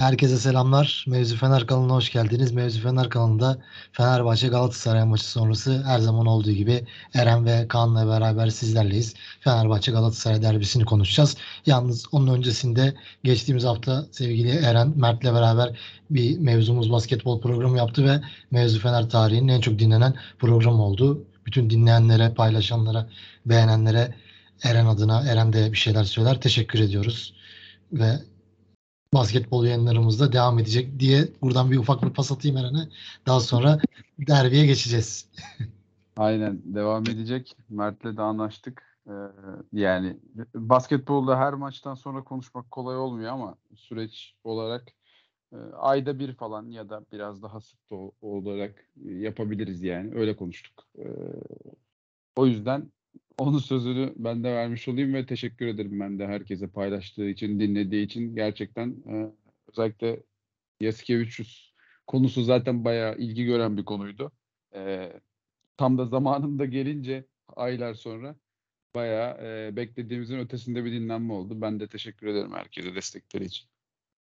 Herkese selamlar. Mevzu Fener kanalına hoş geldiniz. Mevzu Fener kanalında Fenerbahçe Galatasaray maçı sonrası her zaman olduğu gibi Eren ve Kaan'la beraber sizlerleyiz. Fenerbahçe Galatasaray derbisini konuşacağız. Yalnız onun öncesinde geçtiğimiz hafta sevgili Eren Mert'le beraber bir mevzumuz basketbol programı yaptı ve Mevzu Fener tarihinin en çok dinlenen programı oldu. Bütün dinleyenlere, paylaşanlara, beğenenlere Eren adına Eren de bir şeyler söyler. Teşekkür ediyoruz. Ve basketbol yayınlarımızda devam edecek diye buradan bir ufak bir pas atayım Eren'e. Daha sonra derbiye geçeceğiz. Aynen devam edecek. Mert'le de anlaştık. Ee, yani basketbolda her maçtan sonra konuşmak kolay olmuyor ama süreç olarak e, ayda bir falan ya da biraz daha sık olarak yapabiliriz yani. Öyle konuştuk. Ee, o yüzden onun sözünü ben de vermiş olayım ve teşekkür ederim ben de herkese paylaştığı için, dinlediği için. Gerçekten e, özellikle Yasikevicius konusu zaten bayağı ilgi gören bir konuydu. E, tam da zamanında gelince aylar sonra bayağı e, beklediğimizin ötesinde bir dinlenme oldu. Ben de teşekkür ederim herkese destekleri için.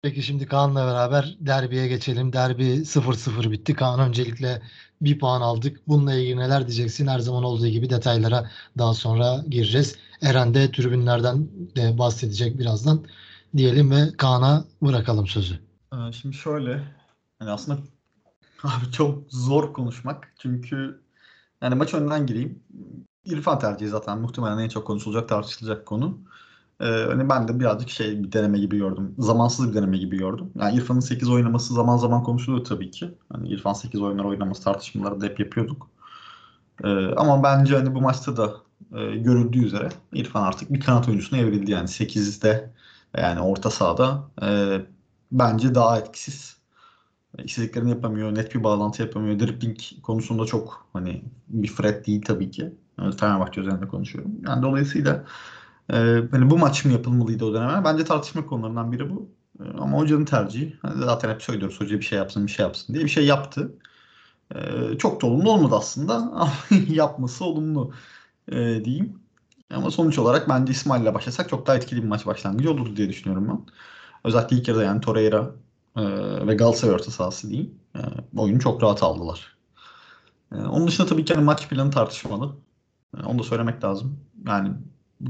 Peki şimdi Kaan'la beraber derbiye geçelim. Derbi 0-0 bitti. Kaan öncelikle bir puan aldık. Bununla ilgili neler diyeceksin? Her zaman olduğu gibi detaylara daha sonra gireceğiz. Eren de tribünlerden de bahsedecek birazdan. Diyelim ve Kaan'a bırakalım sözü. Ee, şimdi şöyle hani aslında abi çok zor konuşmak. Çünkü yani maç önden gireyim. İrfan tercihi zaten muhtemelen en çok konuşulacak tartışılacak konu. Ee, hani ben de birazcık şey bir deneme gibi gördüm. Zamansız bir deneme gibi gördüm. Yani İrfan'ın 8 oynaması zaman zaman konuşuluyor tabii ki. Hani İrfan 8 oyunlar oynaması tartışmaları da hep yapıyorduk. Ee, ama bence hani bu maçta da e, görüldüğü üzere İrfan artık bir kanat oyuncusuna evrildi. Yani 8'de yani orta sahada e, bence daha etkisiz. İstediklerini yapamıyor, net bir bağlantı yapamıyor. Dribbling konusunda çok hani bir Fred değil tabii ki. Yani Fenerbahçe üzerinde konuşuyorum. Yani dolayısıyla ee, hani bu maç mı yapılmalıydı o dönemler? Bence tartışma konularından biri bu. Ee, ama hocanın tercihi. Hani zaten hep söylüyoruz hoca bir şey yapsın bir şey yapsın diye bir şey yaptı. Ee, çok da olumlu olmadı aslında ama yapması olumlu e, diyeyim. Ama sonuç olarak bence İsmail ile başlasak çok daha etkili bir maç başlangıcı olurdu diye düşünüyorum ben. Özellikle ilk yarıda yani Torreira e, ve Galatasaray orta sahası diyeyim. E, oyunu çok rahat aldılar. E, onun dışında tabii ki hani maç planı tartışmalı. E, onu da söylemek lazım. Yani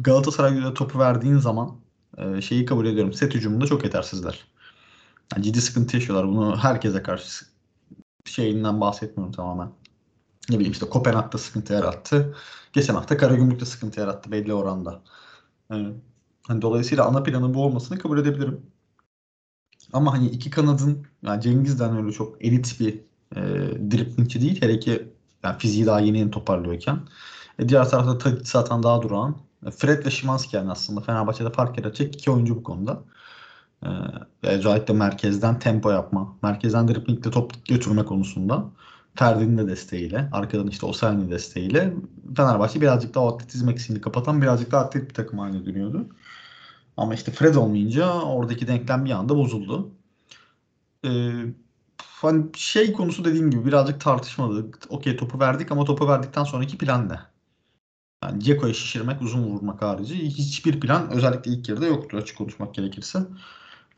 Galatasaray'da topu verdiğin zaman e, şeyi kabul ediyorum. Set hücumunda çok yetersizler. Yani ciddi sıkıntı yaşıyorlar. Bunu herkese karşı şeyinden bahsetmiyorum tamamen. Ne bileyim işte Kopenhag'da sıkıntı yarattı. Geçen hafta Karagümrük'te sıkıntı yarattı belli oranda. Yani, hani dolayısıyla ana planı bu olmasını kabul edebilirim. Ama hani iki kanadın yani Cengiz'den öyle çok elit bir e, driplingçi değil. Hele ki yani fiziği daha yeni yeni toparlıyorken. E, diğer tarafta Tadic zaten daha durağan. Fred ve Şimanski yani aslında Fenerbahçe'de fark yaratacak iki oyuncu bu konuda. Ee, özellikle merkezden tempo yapma, merkezden driblingle top götürme konusunda Ferdi'nin de desteğiyle, arkadan işte Osayi'nin desteğiyle Fenerbahçe birazcık daha atletizm eksiğini kapatan birazcık daha atlet bir takım haline dönüyordu. Ama işte Fred olmayınca oradaki denklem bir anda bozuldu. Ee, hani şey konusu dediğim gibi birazcık tartışmalı. Okey topu verdik ama topu verdikten sonraki plan ne? Yani Ceko'yu şişirmek, uzun vurmak harici hiçbir plan özellikle ilk yarıda yoktu açık konuşmak gerekirse.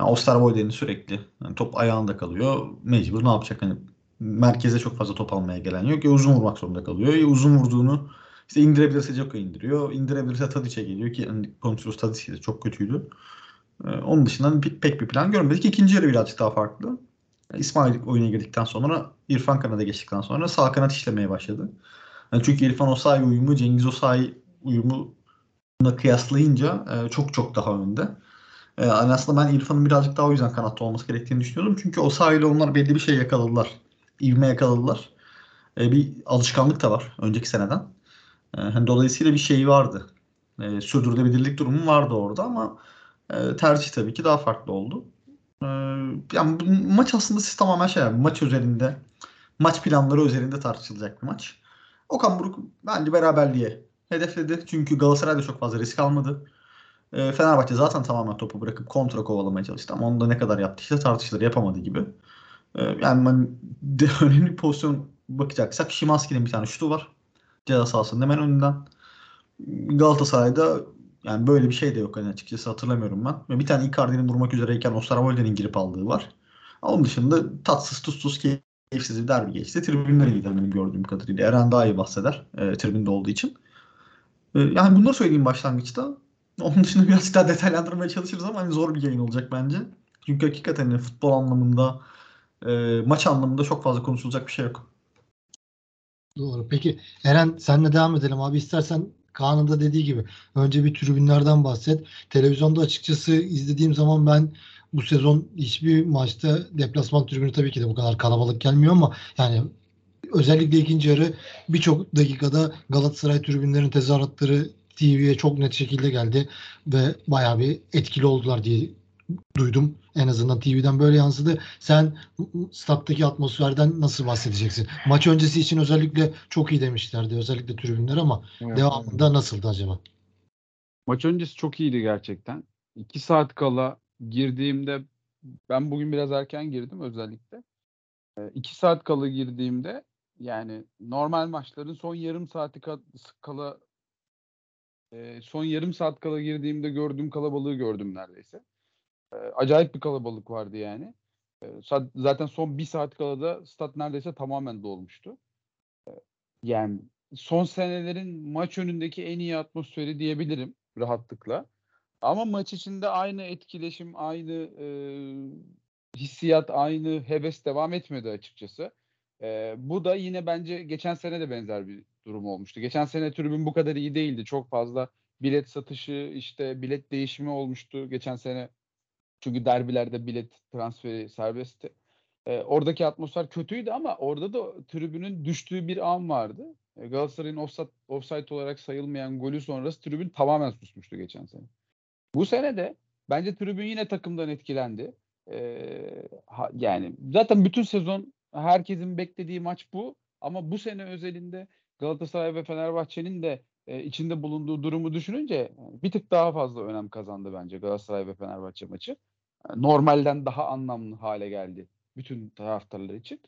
Yani Osterwolde'nin sürekli yani top ayağında kalıyor. Mecbur ne yapacak? Hani merkeze çok fazla top almaya gelen yok. Ya uzun vurmak zorunda kalıyor. Ya uzun vurduğunu işte indirebilirse Ceko indiriyor. İndirebilirse Tadic'e geliyor ki yani Pontius Tadic de çok kötüydü. Ee, onun dışında pek bir plan görmedik. İkinci yarı birazcık daha farklı. İsmail oyuna girdikten sonra İrfan kanada geçtikten sonra sağ kanat işlemeye başladı. Yani çünkü İrfan Osayi uyumu Cengiz Osayi uyumuna kıyaslayınca e, çok çok daha önde. E, yani aslında ben İrfan'ın birazcık daha o yüzden kanatta olması gerektiğini düşünüyordum. Çünkü Osayi ile onlar belli bir şey yakaladılar. İvme yakaladılar. E, bir alışkanlık da var önceki seneden. E, hani dolayısıyla bir şey vardı. E, sürdürülebilirlik durumu vardı orada ama e, tercih tabii ki daha farklı oldu. E, yani maç aslında siz tamamen şey yani maç üzerinde maç planları üzerinde tartışılacak bir maç. Okan Buruk bence beraberliğe hedefledi. Çünkü Galatasaray da çok fazla risk almadı. E, Fenerbahçe zaten tamamen topu bırakıp kontra kovalamaya çalıştı ama onu da ne kadar yaptı işte tartışılır yapamadı gibi. E, yani ben de, önemli pozisyon bakacaksak Şimanski'nin bir tane şutu var. Ceza sahasının hemen önünden. Galatasaray'da Yani böyle bir şey de yok hani açıkçası hatırlamıyorum ben. Bir tane Icardi'nin durmak üzereyken Osterwolde'nin girip aldığı var. Onun dışında tatsız tuzsuz keyifsiz bir derbi geçti. Tribünler iyiydi benim gördüğüm kadarıyla. Eren daha iyi bahseder e, tribünde olduğu için. E, yani bunları söyleyeyim başlangıçta. Onun dışında birazcık daha detaylandırmaya çalışırız ama hani zor bir yayın olacak bence. Çünkü hakikaten hani futbol anlamında, e, maç anlamında çok fazla konuşulacak bir şey yok. Doğru. Peki Eren senle devam edelim abi. İstersen Kaan'ın da dediği gibi önce bir tribünlerden bahset. Televizyonda açıkçası izlediğim zaman ben bu sezon hiçbir maçta deplasman tribünü tabii ki de bu kadar kalabalık gelmiyor ama yani özellikle ikinci yarı birçok dakikada Galatasaray tribünlerin tezahüratları TV'ye çok net şekilde geldi ve bayağı bir etkili oldular diye duydum. En azından TV'den böyle yansıdı. Sen stat'taki atmosferden nasıl bahsedeceksin? Maç öncesi için özellikle çok iyi demişlerdi. Özellikle tribünler ama Evet. devamında nasıldı acaba? Maç öncesi çok iyiydi gerçekten. 2 saat kala girdiğimde ben bugün biraz erken girdim özellikle. 2 saat kala girdiğimde yani normal maçların son yarım saati ka- kala e, son yarım saat kala girdiğimde gördüğüm kalabalığı gördüm neredeyse. E, acayip bir kalabalık vardı yani. E, zaten son bir saat kala da stat neredeyse tamamen dolmuştu. E, yani son senelerin maç önündeki en iyi atmosferi diyebilirim rahatlıkla. Ama maç içinde aynı etkileşim, aynı e, hissiyat, aynı heves devam etmedi açıkçası. E, bu da yine bence geçen sene de benzer bir durum olmuştu. Geçen sene tribün bu kadar iyi değildi. Çok fazla bilet satışı, işte bilet değişimi olmuştu geçen sene. Çünkü derbilerde bilet transferi serbestti. E, oradaki atmosfer kötüydü ama orada da tribünün düştüğü bir an vardı. Galatasaray'ın offside, offside olarak sayılmayan golü sonrası tribün tamamen susmuştu geçen sene. Bu sene de bence tribün yine takımdan etkilendi. Ee, ha, yani zaten bütün sezon herkesin beklediği maç bu. Ama bu sene özelinde Galatasaray ve Fenerbahçe'nin de e, içinde bulunduğu durumu düşününce bir tık daha fazla önem kazandı bence Galatasaray ve Fenerbahçe maçı. Normalden daha anlamlı hale geldi bütün taraftarlar için.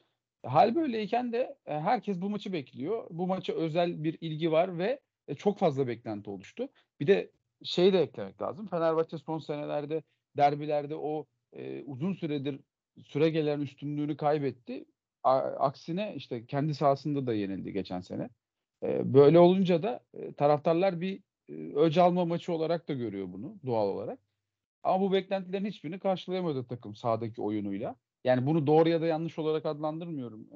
Hal böyleyken de e, herkes bu maçı bekliyor. Bu maça özel bir ilgi var ve e, çok fazla beklenti oluştu. Bir de şey de eklemek lazım. Fenerbahçe son senelerde derbilerde o e, uzun süredir süre gelen üstünlüğünü kaybetti. A- aksine işte kendi sahasında da yenildi geçen sene. E, böyle olunca da e, taraftarlar bir e, öc alma maçı olarak da görüyor bunu doğal olarak. Ama bu beklentilerin hiçbirini karşılayamadı takım sahadaki oyunuyla. Yani bunu doğru ya da yanlış olarak adlandırmıyorum.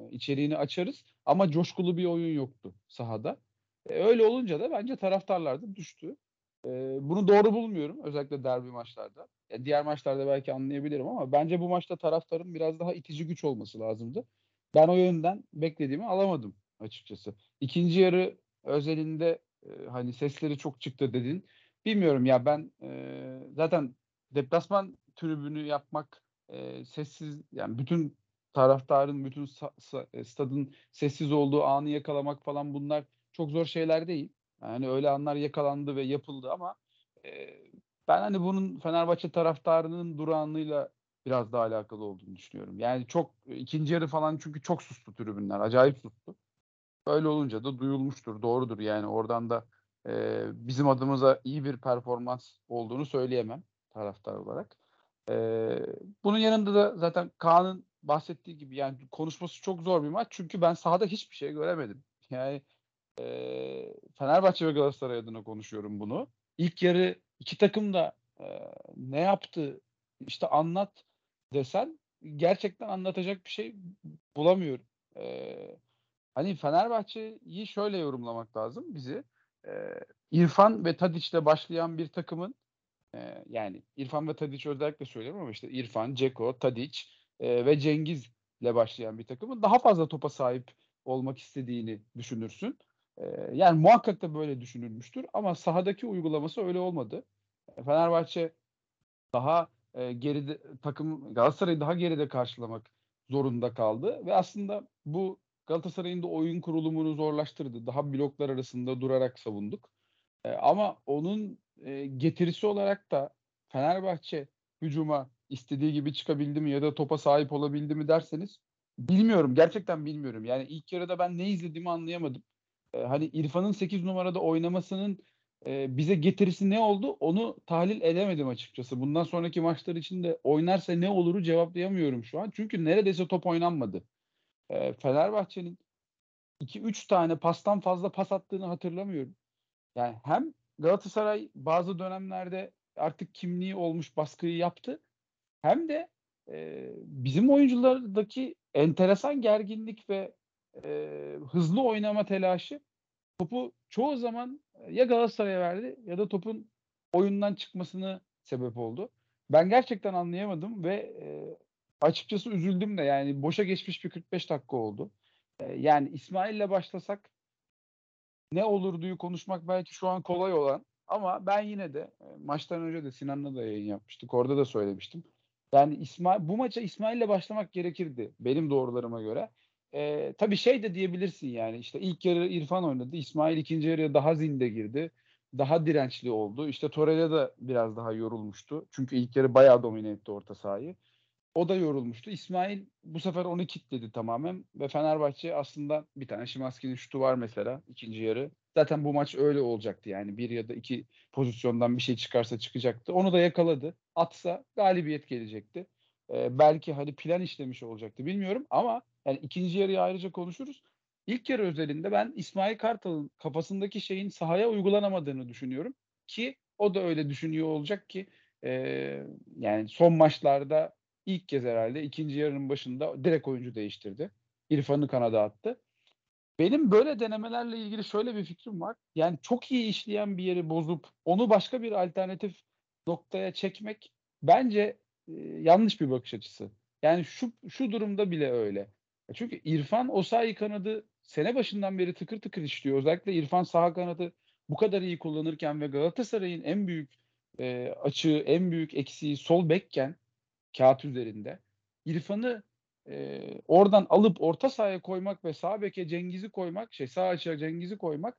E, açarız ama coşkulu bir oyun yoktu sahada. E, öyle olunca da bence taraftarlar da düştü. E, bunu doğru bulmuyorum özellikle derbi maçlarda. Ya diğer maçlarda belki anlayabilirim ama bence bu maçta taraftarın biraz daha itici güç olması lazımdı. Ben o yönden beklediğimi alamadım açıkçası. İkinci yarı özelinde e, hani sesleri çok çıktı dedin. Bilmiyorum ya ben e, zaten deplasman tribünü yapmak e, sessiz yani bütün taraftarın bütün sa- sa- e, stadın sessiz olduğu anı yakalamak falan bunlar çok zor şeyler değil. Yani öyle anlar yakalandı ve yapıldı ama e, ben hani bunun Fenerbahçe taraftarının durağanlığıyla biraz daha alakalı olduğunu düşünüyorum. Yani çok ikinci yarı falan çünkü çok sustu tribünler. Acayip sustu. Öyle olunca da duyulmuştur. Doğrudur yani oradan da e, bizim adımıza iyi bir performans olduğunu söyleyemem taraftar olarak. E, bunun yanında da zaten Kaan'ın bahsettiği gibi yani konuşması çok zor bir maç. Çünkü ben sahada hiçbir şey göremedim. Yani e, Fenerbahçe ve Galatasaray adına konuşuyorum bunu. İlk yarı iki takım da e, ne yaptı işte anlat desen gerçekten anlatacak bir şey bulamıyorum. E, hani Fenerbahçe'yi şöyle yorumlamak lazım bizi. E, İrfan ve Tadiç'le başlayan bir takımın yani İrfan ve Tadiç özellikle söylüyorum ama işte İrfan, Ceko, Tadiç e, ve Cengiz'le başlayan bir takımın daha fazla topa sahip olmak istediğini düşünürsün. E, yani muhakkak da böyle düşünülmüştür ama sahadaki uygulaması öyle olmadı. E, Fenerbahçe daha e, geride takım Galatasaray'ı daha geride karşılamak zorunda kaldı ve aslında bu Galatasaray'ın da oyun kurulumunu zorlaştırdı. Daha bloklar arasında durarak savunduk. E, ama onun e, getirisi olarak da Fenerbahçe hücuma istediği gibi çıkabildi mi ya da topa sahip olabildi mi derseniz bilmiyorum. Gerçekten bilmiyorum. Yani ilk yarıda ben ne izlediğimi anlayamadım. E, hani İrfan'ın 8 numarada oynamasının e, bize getirisi ne oldu onu tahlil edemedim açıkçası. Bundan sonraki maçlar için de oynarsa ne oluru cevaplayamıyorum şu an. Çünkü neredeyse top oynanmadı. E, Fenerbahçe'nin 2-3 tane pastan fazla pas attığını hatırlamıyorum. Yani hem Galatasaray bazı dönemlerde artık kimliği olmuş baskıyı yaptı. Hem de e, bizim oyunculardaki enteresan gerginlik ve e, hızlı oynama telaşı topu çoğu zaman ya Galatasaray'a verdi ya da topun oyundan çıkmasını sebep oldu. Ben gerçekten anlayamadım ve e, açıkçası üzüldüm de yani boşa geçmiş bir 45 dakika oldu. E, yani İsmail'le başlasak ne olurduyu konuşmak belki şu an kolay olan ama ben yine de maçtan önce de Sinan'la da yayın yapmıştık. Orada da söylemiştim. Yani İsmail bu maça İsmail'le başlamak gerekirdi benim doğrularıma göre. Ee, tabii şey de diyebilirsin yani işte ilk yarı İrfan oynadı. İsmail ikinci yarıya daha zinde girdi. Daha dirençli oldu. İşte Torreira da biraz daha yorulmuştu. Çünkü ilk yarı bayağı domine etti orta sahayı. O da yorulmuştu. İsmail bu sefer onu kilitledi tamamen ve Fenerbahçe aslında bir tane Şimanski'nin şutu var mesela ikinci yarı. Zaten bu maç öyle olacaktı yani bir ya da iki pozisyondan bir şey çıkarsa çıkacaktı. Onu da yakaladı. Atsa galibiyet gelecekti. Ee, belki hani plan işlemiş olacaktı bilmiyorum ama yani ikinci yarıyı ayrıca konuşuruz. İlk yarı özelinde ben İsmail Kartal'ın kafasındaki şeyin sahaya uygulanamadığını düşünüyorum ki o da öyle düşünüyor olacak ki e, yani son maçlarda ilk kez herhalde ikinci yarının başında direkt oyuncu değiştirdi. İrfan'ı kanada attı. Benim böyle denemelerle ilgili şöyle bir fikrim var. Yani çok iyi işleyen bir yeri bozup onu başka bir alternatif noktaya çekmek bence e, yanlış bir bakış açısı. Yani şu şu durumda bile öyle. Çünkü İrfan Osayi kanadı sene başından beri tıkır tıkır işliyor. Özellikle İrfan sağ kanadı bu kadar iyi kullanırken ve Galatasaray'ın en büyük e, açığı, en büyük eksiği sol bekken kağıt üzerinde İrfan'ı e, oradan alıp orta sahaya koymak ve sağ beke Cengiz'i koymak, şey sağ açığa Cengiz'i koymak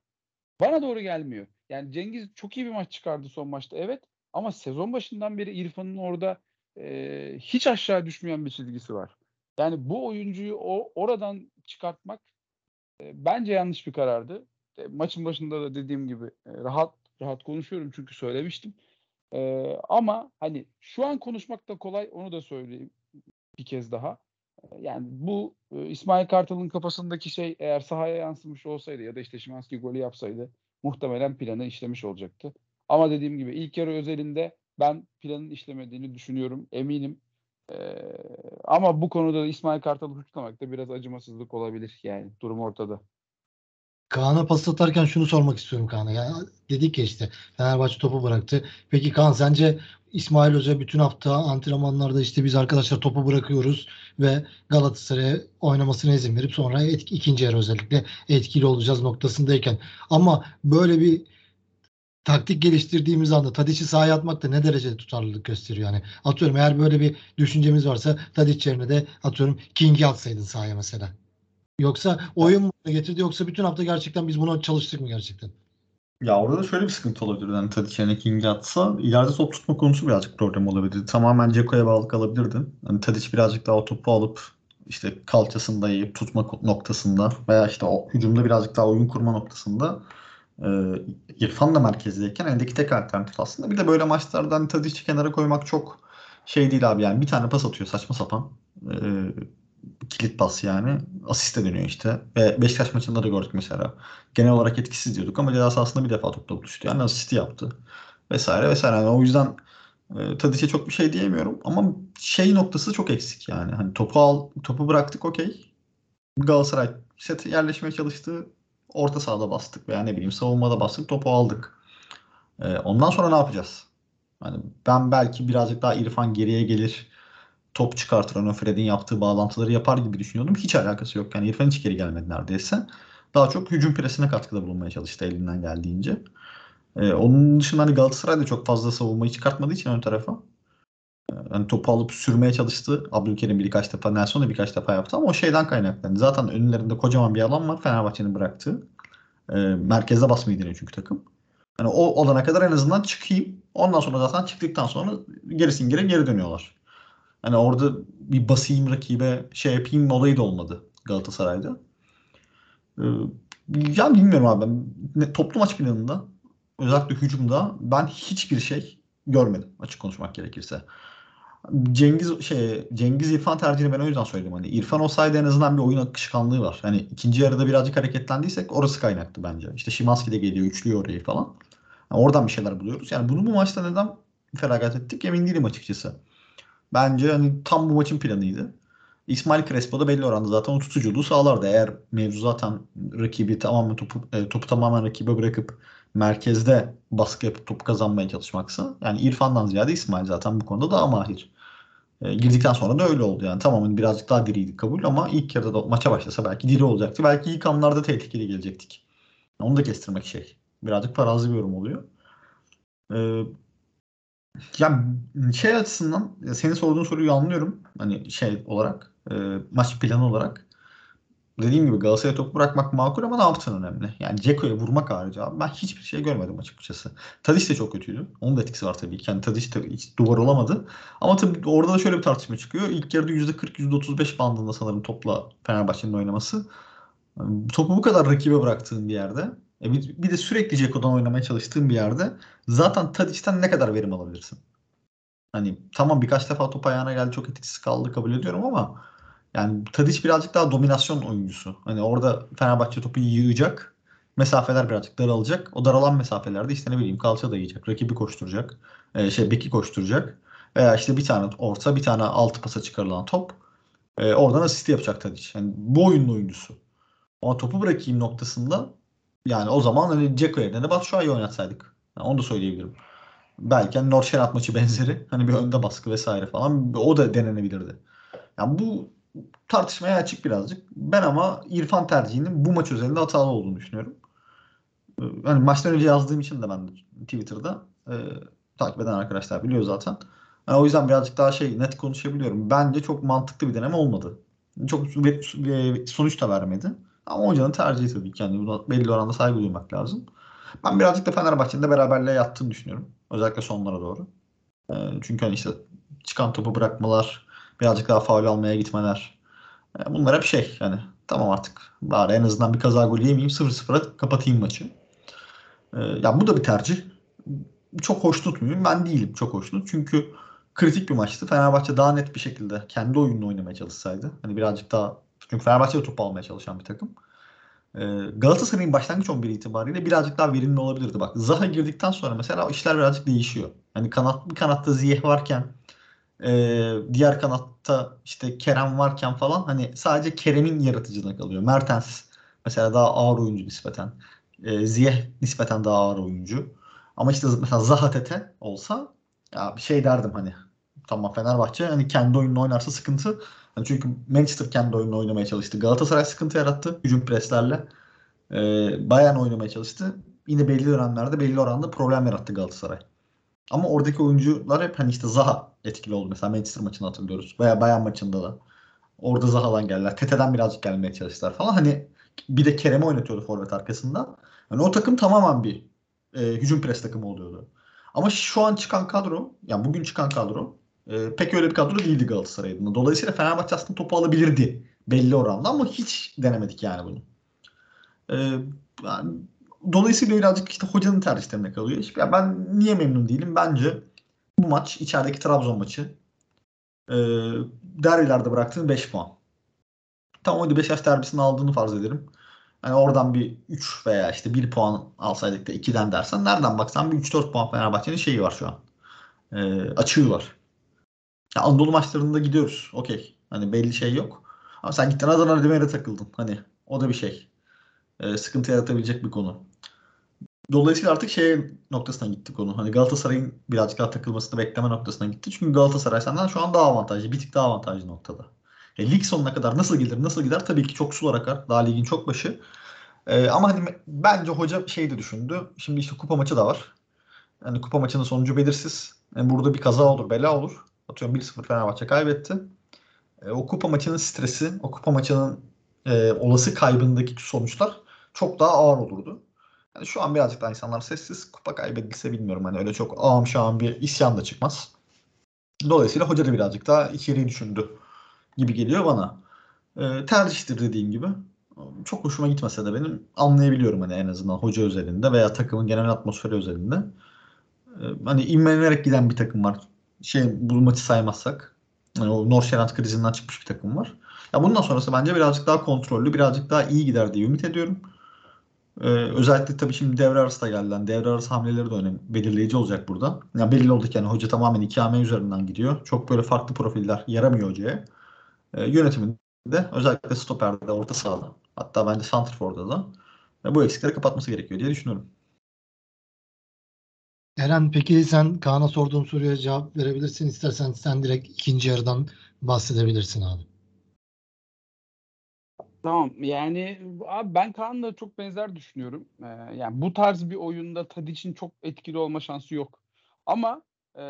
bana doğru gelmiyor. Yani Cengiz çok iyi bir maç çıkardı son maçta evet ama sezon başından beri İrfan'ın orada e, hiç aşağı düşmeyen bir çizgisi var. Yani bu oyuncuyu o oradan çıkartmak e, bence yanlış bir karardı. E, maçın başında da dediğim gibi e, rahat rahat konuşuyorum çünkü söylemiştim. E, ama hani şu an konuşmak da kolay onu da söyleyeyim bir kez daha. E, yani bu e, İsmail Kartal'ın kafasındaki şey eğer sahaya yansımış olsaydı ya da işte Şimanski golü yapsaydı muhtemelen planı işlemiş olacaktı. Ama dediğim gibi ilk yarı özelinde ben planın işlemediğini düşünüyorum. Eminim. Ee, ama bu konuda da İsmail Kartal'ı suçlamak da biraz acımasızlık olabilir yani durum ortada. Kaan'a pas atarken şunu sormak istiyorum Kaan'a. Yani dedik ya işte Fenerbahçe topu bıraktı. Peki Kaan sence İsmail Hoca bütün hafta antrenmanlarda işte biz arkadaşlar topu bırakıyoruz ve Galatasaray'a oynamasına izin verip sonra etki, ikinci yarı özellikle etkili olacağız noktasındayken ama böyle bir taktik geliştirdiğimiz anda Tadic'i sahaya atmak da ne derecede tutarlılık gösteriyor yani. Atıyorum eğer böyle bir düşüncemiz varsa Tadic yerine de atıyorum King'i atsaydın sahaya mesela. Yoksa oyun mu getirdi yoksa bütün hafta gerçekten biz buna çalıştık mı gerçekten? Ya orada da şöyle bir sıkıntı olabilir. Yani Tadic yerine King'i atsa ileride top tutma konusu birazcık problem olabilirdi. Tamamen Ceko'ya bağlı kalabilirdi. Yani Tadic birazcık daha o topu alıp işte kalçasında yiyip tutma noktasında veya işte o hücumda birazcık daha oyun kurma noktasında e, İrfan da merkezdeyken eldeki tek alternatif aslında. Bir de böyle maçlardan Tadic'i kenara koymak çok şey değil abi yani bir tane pas atıyor saçma sapan. E, kilit pas yani. Asiste dönüyor işte. Ve Beşiktaş maçında da gördük mesela. Genel olarak etkisiz diyorduk ama ceza sahasında bir defa topla buluştu. Yani asisti yaptı. Vesaire vesaire. Yani o yüzden e, Tadic'e çok bir şey diyemiyorum. Ama şey noktası çok eksik yani. Hani topu al, topu bıraktık okey. Galatasaray set yerleşmeye çalıştı. Orta sahada bastık veya ne bileyim savunmada bastık. Topu aldık. E, ondan sonra ne yapacağız? Hani ben belki birazcık daha İrfan geriye gelir top çıkartır onu Fred'in yaptığı bağlantıları yapar gibi düşünüyordum. Hiç alakası yok. Yani İrfan hiç geri gelmedi neredeyse. Daha çok hücum presine katkıda bulunmaya çalıştı elinden geldiğince. Ee, onun dışında hani Galatasaray da çok fazla savunmayı çıkartmadığı için ön tarafa. Yani topu alıp sürmeye çalıştı. Abdülkerim birkaç defa, Nelson da birkaç defa yaptı ama o şeyden kaynaklandı. Zaten önlerinde kocaman bir alan var Fenerbahçe'nin bıraktığı. E, merkezde basmayı deniyor çünkü takım. Yani o olana kadar en azından çıkayım. Ondan sonra zaten çıktıktan sonra gerisin geri geri dönüyorlar. Hani orada bir basayım rakibe şey yapayım olayı da olmadı Galatasaray'da. Ee, ya bilmiyorum abi. Ne, toplu maç planında özellikle hücumda ben hiçbir şey görmedim açık konuşmak gerekirse. Cengiz şey Cengiz İrfan tercihini ben o yüzden söyledim. Hani İrfan olsaydı en azından bir oyun akışkanlığı var. Hani ikinci yarıda birazcık hareketlendiysek orası kaynaklı bence. İşte Şimanski de geliyor, üçlüyor orayı falan. Yani oradan bir şeyler buluyoruz. Yani bunu bu maçta neden feragat ettik emin değilim açıkçası. Bence hani tam bu maçın planıydı. İsmail Crespo da belli oranda zaten o tutuculuğu sağlardı. Eğer mevzu zaten rakibi tamamen topu, e, topu tamamen rakibe bırakıp merkezde baskı yapıp topu kazanmaya çalışmaksa yani İrfan'dan ziyade İsmail zaten bu konuda daha mahir. E, girdikten sonra da öyle oldu yani. Tamamen birazcık daha diriydik kabul ama ilk yarıda da maça başlasa belki diri olacaktı. Belki ilk anlarda tehlikeli gelecektik. Onu da kestirmek şey. Birazcık parazlı bir yorum oluyor. Ee, yani şey açısından senin sorduğun soruyu anlıyorum. Hani şey olarak e, maç planı olarak. Dediğim gibi Galatasaray'a top bırakmak makul ama ne önemli. Yani Ceko'ya vurmak harici abi ben hiçbir şey görmedim açıkçası. Tadiç de çok kötüydü. Onun da etkisi var tabii ki. Yani Tadiç de hiç duvar olamadı. Ama tabii orada da şöyle bir tartışma çıkıyor. İlk yarıda %40 %35 bandında sanırım topla Fenerbahçe'nin oynaması. Topu bu kadar rakibe bıraktığın bir yerde e, bir, de sürekli Ceko'dan oynamaya çalıştığın bir yerde zaten Tadic'ten ne kadar verim alabilirsin? Hani tamam birkaç defa top ayağına geldi çok etkisiz kaldı kabul ediyorum ama yani Tadic birazcık daha dominasyon oyuncusu. Hani orada Fenerbahçe topu yığacak. Mesafeler birazcık daralacak. O daralan mesafelerde işte ne bileyim kalça da yiyecek. Rakibi koşturacak. E, şey beki koşturacak. Veya işte bir tane orta bir tane altı pasa çıkarılan top. E, oradan asist yapacak Tadic. Yani bu oyunun oyuncusu. Ama topu bırakayım noktasında yani o zaman hani Ceko yerine de Batshuayi oynatsaydık. Yani onu da söyleyebilirim. Belki hani Norşenat maçı benzeri. Hani bir önde baskı vesaire falan. O da denenebilirdi. Yani bu tartışmaya açık birazcık. Ben ama İrfan tercihinin bu maç özelinde hatalı olduğunu düşünüyorum. Hani maçtan önce yazdığım için de ben Twitter'da e, takip eden arkadaşlar biliyor zaten. Yani o yüzden birazcık daha şey net konuşabiliyorum. Bence çok mantıklı bir deneme olmadı. Çok sonuç da vermedi. Ama hocanın tercihi tabii ki. Yani buna belli oranda saygı duymak lazım. Ben birazcık da Fenerbahçe'nin de beraberliğe yattığını düşünüyorum. Özellikle sonlara doğru. E, çünkü hani işte çıkan topu bırakmalar, birazcık daha faul almaya gitmeler. E, bunlar hep şey yani tamam artık bari en azından bir kaza golü yemeyeyim 0-0'a kapatayım maçı. E, ya bu da bir tercih. Çok hoşnut muyum? Ben değilim çok hoşnut. Çünkü kritik bir maçtı. Fenerbahçe daha net bir şekilde kendi oyununu oynamaya çalışsaydı. Hani birazcık daha çünkü Fenerbahçe de topu almaya çalışan bir takım. Ee, Galatasaray'ın başlangıç 11 itibariyle birazcık daha verimli olabilirdi. Bak Zaha girdikten sonra mesela işler birazcık değişiyor. Hani kanat bir kanatta Ziyeh varken e, diğer kanatta işte Kerem varken falan hani sadece Kerem'in yaratıcılığına kalıyor. Mertens mesela daha ağır oyuncu nispeten. E, Ziyeh nispeten daha ağır oyuncu. Ama işte mesela Zaha Tete olsa ya bir şey derdim hani tamam Fenerbahçe hani kendi oyununu oynarsa sıkıntı yani çünkü Manchester kendi oyununu oynamaya çalıştı. Galatasaray sıkıntı yarattı hücum preslerle. Ee, Bayern oynamaya çalıştı. Yine belli dönemlerde belli oranda problem yarattı Galatasaray. Ama oradaki oyuncular hep hani işte Zaha etkili oldu. Mesela Manchester maçını hatırlıyoruz. Veya Bayern maçında da. Orada Zaha'dan geldiler. Tete'den birazcık gelmeye çalıştılar falan. Hani bir de Kerem'i oynatıyordu forvet arkasında. Yani o takım tamamen bir e, hücum pres takımı oluyordu. Ama şu an çıkan kadro, yani bugün çıkan kadro e, pek öyle bir kadro değildi Galatasaray adına. Dolayısıyla Fenerbahçe aslında topu alabilirdi belli oranda ama hiç denemedik yani bunu. E, yani, dolayısıyla birazcık işte hocanın tercihlerine kalıyor. Ya ben niye memnun değilim? Bence bu maç içerideki Trabzon maçı e, derbilerde bıraktığın 5 puan. Tam oydu Beşiktaş derbisini aldığını farz ederim. Yani oradan bir 3 veya işte 1 puan alsaydık da 2'den dersen nereden baksan bir 3-4 puan Fenerbahçe'nin şeyi var şu an. E, açığı var. Ya Anadolu maçlarında gidiyoruz. Okey. Hani belli şey yok. Ama sen gittin Adana Demir'e takıldın. Hani o da bir şey. Ee, sıkıntı yaratabilecek bir konu. Dolayısıyla artık şey noktasına gitti konu. Hani Galatasaray'ın birazcık daha takılmasını bekleme noktasına gitti. Çünkü Galatasaray senden şu an daha avantajlı. Bir tık daha avantajlı noktada. E, lig sonuna kadar nasıl gelir nasıl gider tabii ki çok sular akar. Daha ligin çok başı. E, ama hani bence hoca şey de düşündü. Şimdi işte kupa maçı da var. Yani kupa maçının sonucu belirsiz. Yani burada bir kaza olur, bela olur. Atıyorum 1-0 Fenerbahçe kaybetti. E, o kupa maçının stresi, o kupa maçının e, olası kaybındaki sonuçlar çok daha ağır olurdu. Yani şu an birazcık daha insanlar sessiz. Kupa kaybedilse bilmiyorum. Hani öyle çok ağam şahım bir isyan da çıkmaz. Dolayısıyla hoca da birazcık daha içeriği düşündü gibi geliyor bana. E, tercihtir dediğim gibi. çok hoşuma gitmese de benim anlayabiliyorum hani en azından hoca özelinde veya takımın genel atmosferi özelinde. Ee, Hani inmelenerek giden bir takım var. Şey bu maçı saymazsak. Hani o Norşeland krizinden çıkmış bir takım var. Ya bundan sonrası bence birazcık daha kontrollü, birazcık daha iyi gider diye ümit ediyorum. Ee, özellikle tabii şimdi devre arası da geldi. Yani devre arası hamleleri de önemli, belirleyici olacak burada. Yani belli oldu ki yani hoca tamamen ikame üzerinden gidiyor. Çok böyle farklı profiller yaramıyor hocaya. Ee, yönetiminde özellikle stoperde, orta sahada hatta bence Santrfor'da da e, bu eksikleri kapatması gerekiyor diye düşünüyorum. Eren peki sen Kaan'a sorduğum soruya cevap verebilirsin. İstersen sen direkt ikinci yarıdan bahsedebilirsin abi. Tamam yani abi ben Kaan'la çok benzer düşünüyorum. Ee, yani bu tarz bir oyunda Tadic'in çok etkili olma şansı yok. Ama e,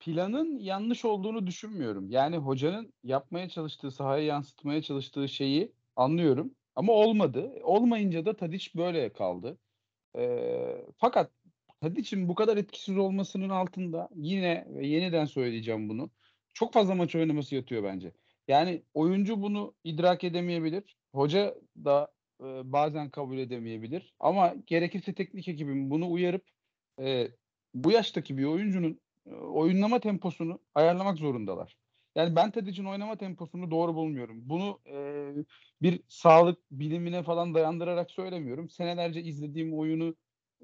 planın yanlış olduğunu düşünmüyorum. Yani hocanın yapmaya çalıştığı, sahaya yansıtmaya çalıştığı şeyi anlıyorum. Ama olmadı. Olmayınca da Tadic böyle kaldı. Ee, fakat Tadic'in bu kadar etkisiz olmasının altında yine ve yeniden söyleyeceğim bunu. Çok fazla maç oynaması yatıyor bence. Yani oyuncu bunu idrak edemeyebilir. Hoca da e, bazen kabul edemeyebilir. Ama gerekirse teknik ekibin bunu uyarıp e, bu yaştaki bir oyuncunun e, oyunlama temposunu ayarlamak zorundalar. Yani ben Tadic'in oynama temposunu doğru bulmuyorum. Bunu e, bir sağlık bilimine falan dayandırarak söylemiyorum. Senelerce izlediğim oyunu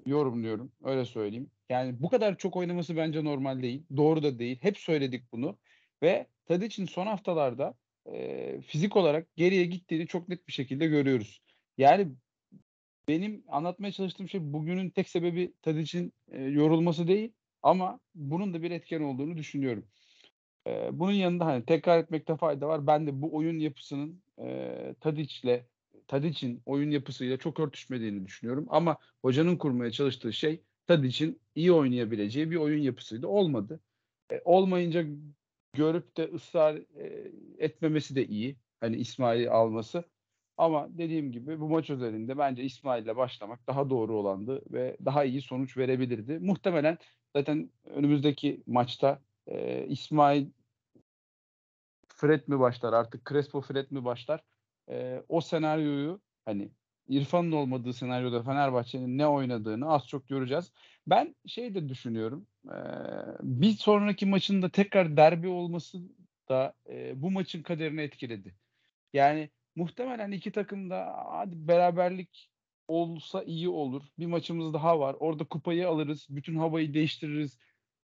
yorumluyorum. Öyle söyleyeyim. Yani bu kadar çok oynaması bence normal değil. Doğru da değil. Hep söyledik bunu. Ve Tadic'in son haftalarda e, fizik olarak geriye gittiğini çok net bir şekilde görüyoruz. Yani benim anlatmaya çalıştığım şey bugünün tek sebebi Tadic'in e, yorulması değil ama bunun da bir etken olduğunu düşünüyorum. E, bunun yanında hani tekrar etmekte fayda var. Ben de bu oyun yapısının e, Tadic'le Tadic'in oyun yapısıyla çok örtüşmediğini düşünüyorum. Ama hocanın kurmaya çalıştığı şey Tadic'in iyi oynayabileceği bir oyun yapısıydı. Olmadı. E, olmayınca görüp de ısrar e, etmemesi de iyi. Hani İsmail'i alması. Ama dediğim gibi bu maç özelinde bence İsmail'le başlamak daha doğru olandı ve daha iyi sonuç verebilirdi. Muhtemelen zaten önümüzdeki maçta e, İsmail Fred mi başlar artık Crespo Fred mi başlar? E, o senaryoyu hani İrfan'ın olmadığı senaryoda Fenerbahçe'nin ne oynadığını az çok göreceğiz. Ben şey de düşünüyorum. Bir sonraki maçında tekrar derbi olması da bu maçın kaderini etkiledi. Yani muhtemelen iki takım da hadi beraberlik olsa iyi olur. Bir maçımız daha var. Orada kupayı alırız. Bütün havayı değiştiririz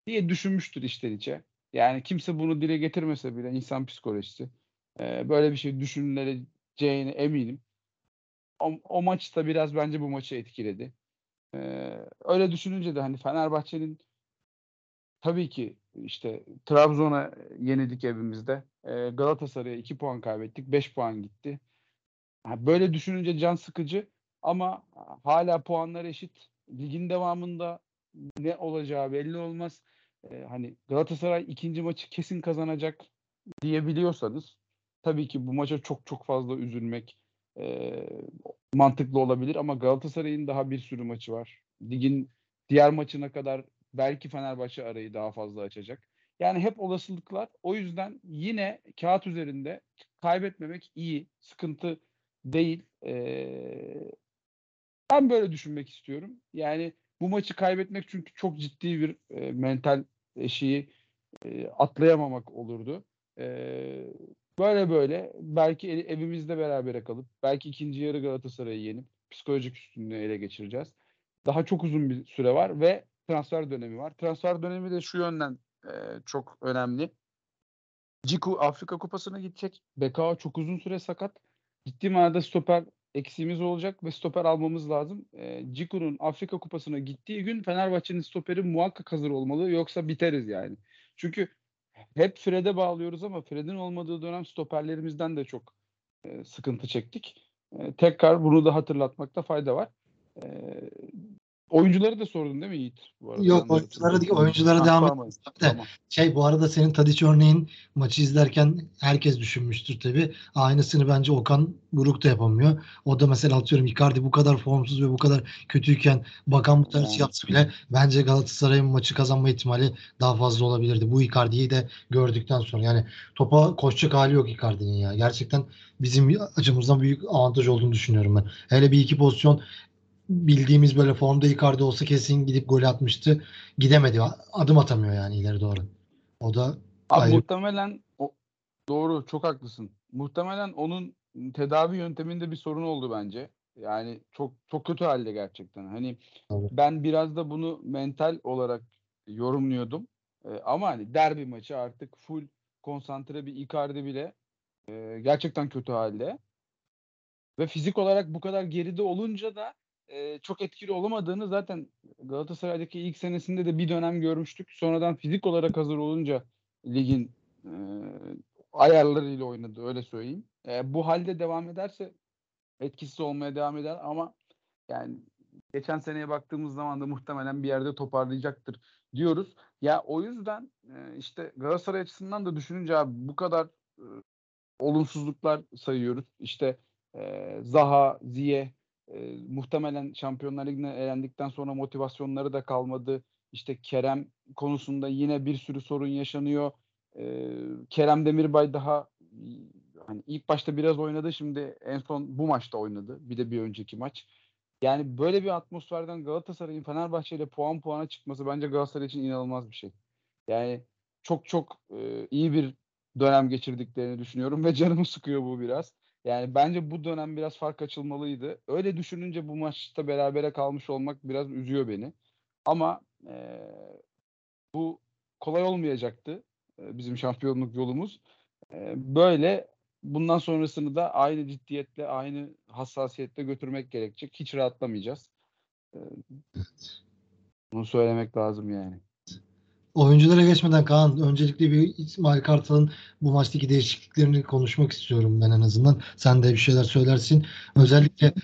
diye düşünmüştür içten içe. Yani kimse bunu dile getirmese bile insan psikolojisi. Böyle bir şey düşünüleceğine eminim. O, o maç da biraz bence bu maçı etkiledi. Ee, öyle düşününce de hani Fenerbahçe'nin tabii ki işte Trabzon'a yenildik evimizde. Ee, Galatasaray'a 2 puan kaybettik. 5 puan gitti. Yani böyle düşününce can sıkıcı ama hala puanlar eşit. Ligin devamında ne olacağı belli olmaz. Ee, hani Galatasaray ikinci maçı kesin kazanacak diyebiliyorsanız tabii ki bu maça çok çok fazla üzülmek e, mantıklı olabilir ama Galatasaray'ın daha bir sürü maçı var. Ligin diğer maçına kadar belki Fenerbahçe arayı daha fazla açacak. Yani hep olasılıklar. O yüzden yine kağıt üzerinde kaybetmemek iyi. Sıkıntı değil. Ee, ben böyle düşünmek istiyorum. Yani bu maçı kaybetmek çünkü çok ciddi bir e, mental eşiği e, atlayamamak olurdu. E, böyle böyle belki evimizde berabere kalıp belki ikinci yarı Galatasaray'ı yenip psikolojik üstünlüğü ele geçireceğiz. Daha çok uzun bir süre var ve transfer dönemi var. Transfer dönemi de şu yönden e, çok önemli. Ciku Afrika Kupası'na gidecek. Bekao çok uzun süre sakat. Ciddi manada stoper eksiğimiz olacak ve stoper almamız lazım. E, Ciku'nun Afrika Kupası'na gittiği gün Fenerbahçe'nin stoperi muhakkak hazır olmalı yoksa biteriz yani. Çünkü hep Fred'e bağlıyoruz ama Fred'in olmadığı dönem stoperlerimizden de çok e, sıkıntı çektik. E, tekrar bunu da hatırlatmakta fayda var. E, oyuncuları da sordun değil mi Yiğit? Bu arada Yok oyunculara değil, oyunculara devam tamam, et. Tamam. Şey bu arada senin Tadiç örneğin maçı izlerken herkes düşünmüştür tabii. Aynısını bence Okan Buruk da yapamıyor. O da mesela atıyorum Icardi bu kadar formsuz ve bu kadar kötüyken bakan bu tarz Yani. yapsa bile bence Galatasaray'ın maçı kazanma ihtimali daha fazla olabilirdi. Bu Icardi'yi de gördükten sonra yani topa koşacak hali yok Icardi'nin ya. Gerçekten bizim açımızdan büyük avantaj olduğunu düşünüyorum ben. Hele bir iki pozisyon bildiğimiz böyle formda Icardi olsa kesin gidip gol atmıştı. Gidemedi. Adım atamıyor yani ileri doğru. O da Abi Ayrı- muhtemelen o, doğru çok haklısın. Muhtemelen onun tedavi yönteminde bir sorun oldu bence. Yani çok çok kötü halde gerçekten. Hani Tabii. ben biraz da bunu mental olarak yorumluyordum. Ee, ama hani derbi maçı artık full konsantre bir Icardi bile e, gerçekten kötü halde. Ve fizik olarak bu kadar geride olunca da e, çok etkili olamadığını zaten Galatasaray'daki ilk senesinde de bir dönem görmüştük. Sonradan fizik olarak hazır olunca ligin e, ayarlarıyla oynadı öyle söyleyeyim. E, bu halde devam ederse etkisiz olmaya devam eder ama yani geçen seneye baktığımız zaman da muhtemelen bir yerde toparlayacaktır diyoruz. Ya o yüzden e, işte Galatasaray açısından da düşününce abi bu kadar e, olumsuzluklar sayıyoruz. İşte e, Zaha, Ziye e, muhtemelen Şampiyonlar Ligi'ne elendikten sonra motivasyonları da kalmadı. İşte Kerem konusunda yine bir sürü sorun yaşanıyor. E, Kerem Demirbay daha hani ilk başta biraz oynadı şimdi en son bu maçta oynadı. Bir de bir önceki maç. Yani böyle bir atmosferden Galatasaray'ın Fenerbahçe ile puan puana çıkması bence Galatasaray için inanılmaz bir şey. Yani çok çok e, iyi bir dönem geçirdiklerini düşünüyorum ve canımı sıkıyor bu biraz. Yani bence bu dönem biraz fark açılmalıydı. Öyle düşününce bu maçta berabere kalmış olmak biraz üzüyor beni. Ama e, bu kolay olmayacaktı e, bizim şampiyonluk yolumuz. E, böyle bundan sonrasını da aynı ciddiyetle, aynı hassasiyetle götürmek gerekecek. Hiç rahatlamayacağız. E, bunu söylemek lazım yani. Oyunculara geçmeden Kaan öncelikle bir İsmail Kartal'ın bu maçtaki değişikliklerini konuşmak istiyorum ben en azından. Sen de bir şeyler söylersin. Özellikle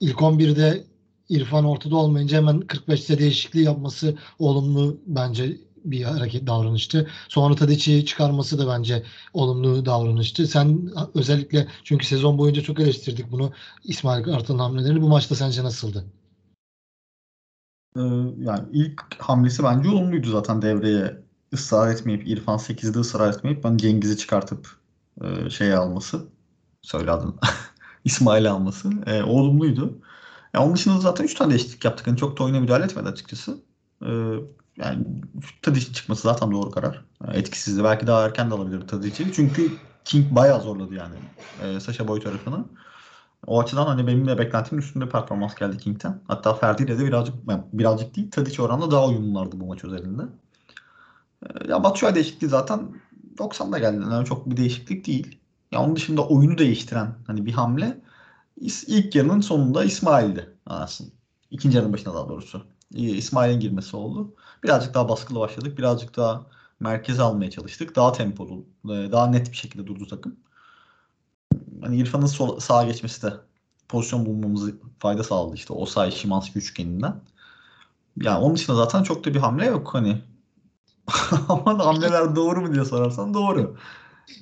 ilk 11'de İrfan ortada olmayınca hemen 45'te değişikliği yapması olumlu bence bir hareket davranıştı. Sonra Tadic'i çıkarması da bence olumlu davranıştı. Sen özellikle çünkü sezon boyunca çok eleştirdik bunu İsmail Kartal'ın hamlelerini. Bu maçta sence nasıldı? Ee, yani ilk hamlesi bence olumluydu zaten devreye ısrar etmeyip İrfan 8'de ısrar etmeyip ben Cengiz'i çıkartıp e, şeye alması söyle adını İsmail'i alması e, olumluydu. Ya onun dışında zaten 3 tane değişiklik yaptık. Yani çok da oyuna müdahale etmedi açıkçası. E, yani Tadic'in çıkması zaten doğru karar. Yani etkisizdi. Belki daha erken de alabilir Tadic'i. Çünkü King bayağı zorladı yani e, Sasha Boy tarafını. O açıdan hani benim de beklentimin üstünde performans geldi King'ten. Hatta Ferdi ile de birazcık birazcık değil Tadic oranla daha uyumlulardı bu maç özelinde. Ee, Ya Batshuayi değişikliği zaten 90'da geldi. Yani çok bir değişiklik değil. Ya onun dışında oyunu değiştiren hani bir hamle ilk yarının sonunda İsmail'di aslında. İkinci yarının başında daha doğrusu. İsmail'in girmesi oldu. Birazcık daha baskılı başladık. Birazcık daha merkeze almaya çalıştık. Daha tempolu, e, daha net bir şekilde durdu takım hani İrfan'ın sol, sağa geçmesi de pozisyon bulmamızı fayda sağladı işte o say Şimanski üçgeninden. Yani onun dışında zaten çok da bir hamle yok hani. Ama hamleler doğru mu diye sorarsan doğru.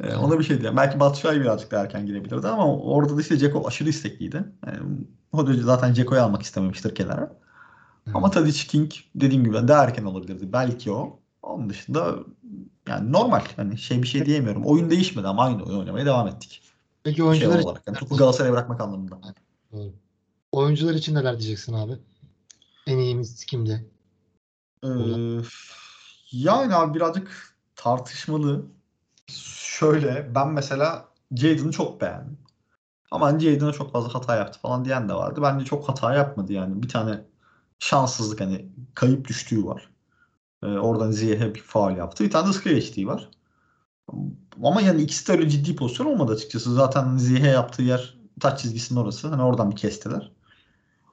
Ee, ona bir şey diyeyim. Belki Batshuayi birazcık daha erken girebilirdi ama orada da işte Ceko aşırı istekliydi. Yani, o da zaten Ceko'yu almak istememiştir kenara. Ama Tadic King dediğim gibi daha erken olabilirdi. Belki o. Onun dışında yani normal. Hani şey bir şey diyemiyorum. Oyun değişmedi ama aynı oyun oynamaya devam ettik Peki şey oyuncular olarak. Yani topu Galatasaray'a bırakmak anlamında. Doğru. Oyuncular için neler diyeceksin abi? En iyimiz kimdi? Ee, yani abi birazcık tartışmalı. Şöyle ben mesela Jadon'ı çok beğendim. Ama hani Jadon'a çok fazla hata yaptı falan diyen de vardı. Bence çok hata yapmadı yani. Bir tane şanssızlık hani kayıp düştüğü var. Ee, oradan Ziyech'e bir faul yaptı. Bir tane de ıskaya geçtiği var. Ama yani ikisi de öyle ciddi pozisyon olmadı açıkçası. Zaten Ziyech'e yaptığı yer taç çizgisinin orası. Hani oradan bir kestiler.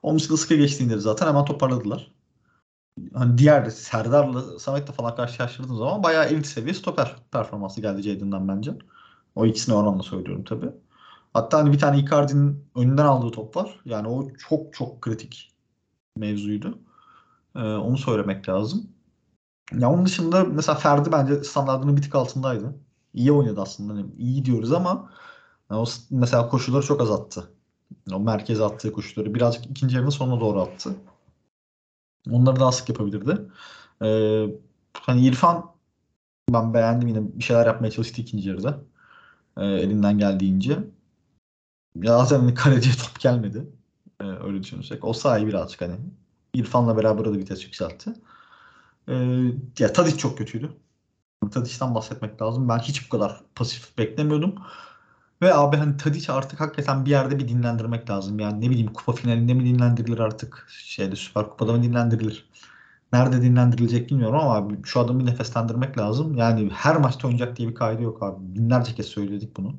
Onun dışında ıskaya geçtiğinde de zaten hemen toparladılar. Hani diğer Serdar'la Samet'le falan karşılaştırdığım zaman bayağı elit seviye stoper performansı geldi Jadon'dan bence. O ikisini oranla söylüyorum tabii. Hatta hani bir tane Icardi'nin önünden aldığı top var. Yani o çok çok kritik mevzuydu. Ee, onu söylemek lazım. Ya onun dışında mesela Ferdi bence standartının bir tık altındaydı. İyi oynadı aslında. Hani iyi diyoruz ama yani o mesela koşuları çok az attı. O merkeze attığı koşuları birazcık ikinci yarının sonuna doğru attı. Onları daha sık yapabilirdi. Ee, hani İrfan ben beğendim yine bir şeyler yapmaya çalıştı ikinci yarıda. Ee, elinden geldiğince. Ya zaten hani kaleciye top gelmedi. Ee, öyle düşünürsek. O sayı birazcık hani İrfan'la beraber de vites yükseltti. Ee, ya Tadic çok kötüydü. Tadic'ten bahsetmek lazım. Ben hiç bu kadar pasif beklemiyordum. Ve abi hani Tadic artık hakikaten bir yerde bir dinlendirmek lazım. Yani ne bileyim kupa finalinde mi dinlendirilir artık? Şeyde Süper Kupa'da mı dinlendirilir? Nerede dinlendirilecek bilmiyorum ama abi şu adamı bir nefeslendirmek lazım. Yani her maçta oynayacak diye bir kaydı yok abi. Binlerce kez söyledik bunu.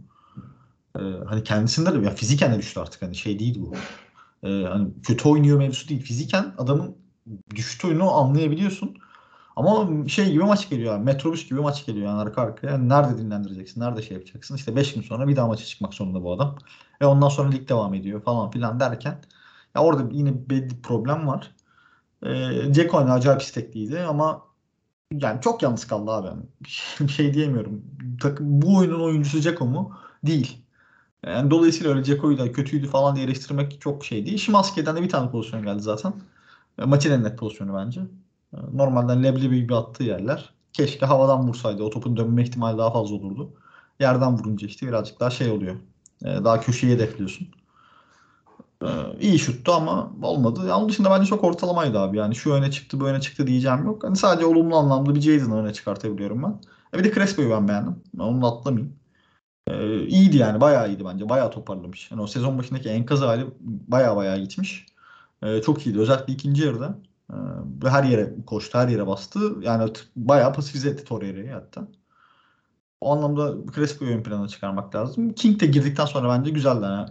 Ee, hani kendisinde de ya fiziken de düştü artık hani şey değil bu. Ee, hani kötü oynuyor mevzusu değil. Fiziken adamın düştüğünü anlayabiliyorsun. Ama şey gibi maç geliyor. Metrobüs gibi maç geliyor yani arka arkaya. Yani nerede dinlendireceksin? Nerede şey yapacaksın? İşte 5 gün sonra bir daha maça çıkmak zorunda bu adam. Ve ondan sonra lig devam ediyor falan filan derken ya orada yine belli problem var. Ee, Dzeko hani acayip istekliydi ama yani çok yalnız kaldı abi. Bir şey, diyemiyorum. Bu oyunun oyuncusu Dzeko mu? Değil. Yani dolayısıyla öyle Dzeko'yu da kötüydü falan diye eleştirmek çok şey değil. Şimanski'den de bir tane pozisyon geldi zaten. E, Maçın en net pozisyonu bence. Normalden leblebi gibi attığı yerler. Keşke havadan vursaydı. O topun dönme ihtimali daha fazla olurdu. Yerden vurunca işte birazcık daha şey oluyor. E, Daha köşeye hedefliyorsun. E, İyi şuttu ama olmadı. Ya onun dışında bence çok ortalamaydı abi. Yani şu öne çıktı, bu öne çıktı diyeceğim yok. Hani sadece olumlu anlamda bir Jadon'ı öne çıkartabiliyorum ben. E bir de Crespo'yu ben beğendim. Ben onu atlamayayım. Ee, iyiydi yani. Bayağı iyiydi bence. Bayağı toparlamış. Yani o sezon başındaki enkaz hali bayağı bayağı gitmiş. Ee, çok iyiydi. Özellikle ikinci yarıda. Ee, ve her yere koştu. Her yere bastı. Yani bayağı pasifize etti Torreira'yı hatta. O anlamda Crespo'yu ön plana çıkarmak lazım. King de girdikten sonra bence güzeldi. Yani.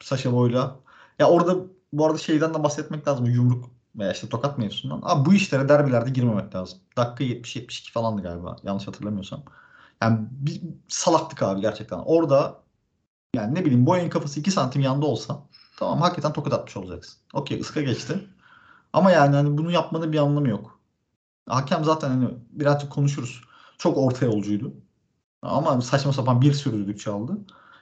Sasha Boy'la. Ya orada bu arada şeyden de bahsetmek lazım. Yumruk veya işte tokat mevzusundan. Abi bu işlere derbilerde girmemek lazım. Dakika 70-72 falandı galiba. Yanlış hatırlamıyorsam. Yani bir salaklık abi gerçekten. Orada yani ne bileyim boyun kafası 2 santim yanda olsa tamam hakikaten tokat atmış olacaksın. Okey ıska geçti. Ama yani hani bunu yapmanın bir anlamı yok. Hakem zaten hani birazcık konuşuruz. Çok orta yolcuydu. Ama saçma sapan bir sürü düdük çaldı.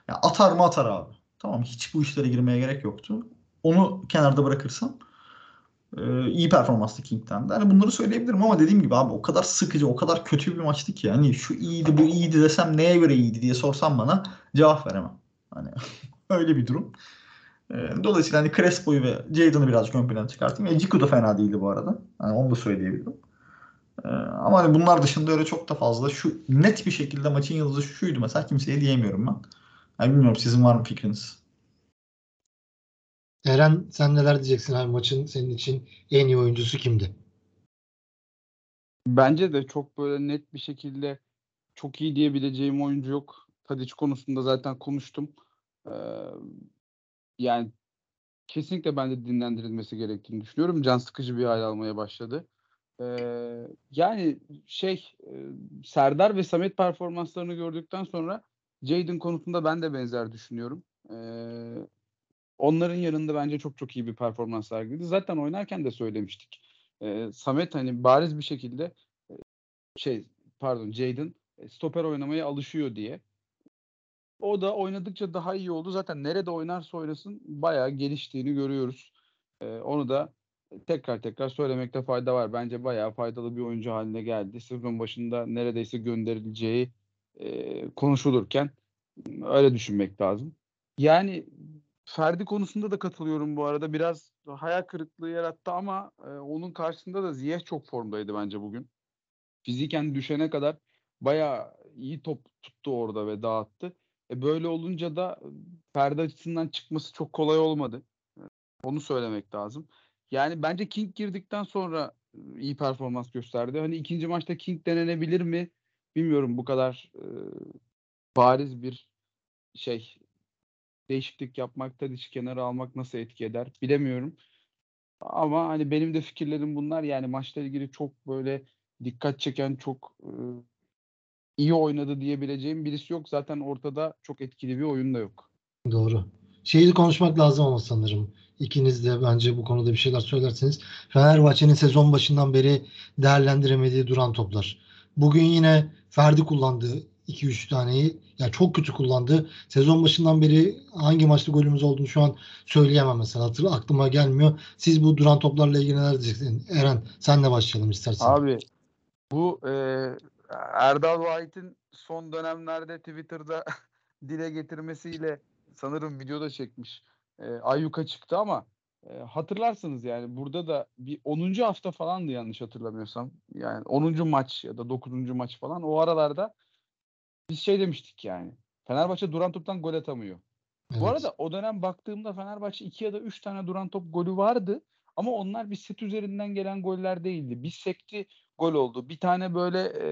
Ya atar mı atar abi. Tamam hiç bu işlere girmeye gerek yoktu. Onu kenarda bırakırsam e, iyi performanstı King'den de. Hani bunları söyleyebilirim ama dediğim gibi abi o kadar sıkıcı, o kadar kötü bir maçtı ki. Hani şu iyiydi, bu iyiydi desem neye göre iyiydi diye sorsam bana cevap veremem. Hani öyle bir durum. E, dolayısıyla hani Crespo'yu ve Jadon'ı birazcık ön plana çıkartayım. E, Ciku da fena değildi bu arada. Hani onu da söyleyebilirim. E, ama hani bunlar dışında öyle çok da fazla şu net bir şekilde maçın yıldızı şuydu mesela kimseye diyemiyorum ben. Yani bilmiyorum sizin var mı fikriniz? Eren sen neler diyeceksin abi maçın senin için en iyi oyuncusu kimdi? Bence de çok böyle net bir şekilde çok iyi diyebileceğim oyuncu yok. Tadic konusunda zaten konuştum. Ee, yani kesinlikle bence dinlendirilmesi gerektiğini düşünüyorum. Can sıkıcı bir hal almaya başladı. Ee, yani şey Serdar ve Samet performanslarını gördükten sonra Jadon konusunda ben de benzer düşünüyorum. Ee, onların yanında bence çok çok iyi bir performans sergiledi. Zaten oynarken de söylemiştik. Ee, Samet hani bariz bir şekilde şey pardon Jadon e, stoper oynamaya alışıyor diye. O da oynadıkça daha iyi oldu. Zaten nerede oynarsa oynasın bayağı geliştiğini görüyoruz. Ee, onu da tekrar tekrar söylemekte fayda var. Bence bayağı faydalı bir oyuncu haline geldi. Sezon başında neredeyse gönderileceği e, konuşulurken öyle düşünmek lazım. Yani Ferdi konusunda da katılıyorum bu arada. Biraz hayal kırıklığı yarattı ama e, onun karşısında da Ziyech çok formdaydı bence bugün. Fiziken düşene kadar bayağı iyi top tuttu orada ve dağıttı. E böyle olunca da Ferdi açısından çıkması çok kolay olmadı. Onu söylemek lazım. Yani bence King girdikten sonra iyi performans gösterdi. Hani ikinci maçta King denenebilir mi? Bilmiyorum bu kadar e, bariz bir şey değişiklik yapmak, Tadic kenara almak nasıl etki eder bilemiyorum. Ama hani benim de fikirlerim bunlar. Yani maçla ilgili çok böyle dikkat çeken, çok e, iyi oynadı diyebileceğim birisi yok. Zaten ortada çok etkili bir oyun da yok. Doğru. şeyi konuşmak lazım ama sanırım. İkiniz de bence bu konuda bir şeyler söylerseniz. Fenerbahçe'nin sezon başından beri değerlendiremediği duran toplar. Bugün yine Ferdi kullandı 2-3 taneyi. Ya çok kötü kullandı. Sezon başından beri hangi maçta golümüz olduğunu şu an söyleyemem mesela. Hatır, aklıma gelmiyor. Siz bu duran toplarla ilgili neler diyeceksiniz? Eren senle başlayalım istersen. Abi bu e, Erdal White'in son dönemlerde Twitter'da dile getirmesiyle sanırım videoda çekmiş. E, Ayyuka çıktı ama e, hatırlarsınız yani burada da bir 10. hafta falandı yanlış hatırlamıyorsam. Yani 10. maç ya da 9. maç falan o aralarda biz şey demiştik yani. Fenerbahçe duran toptan gol atamıyor. Evet. Bu arada o dönem baktığımda Fenerbahçe 2 ya da 3 tane duran top golü vardı. Ama onlar bir set üzerinden gelen goller değildi. Bir sekti gol oldu. Bir tane böyle e,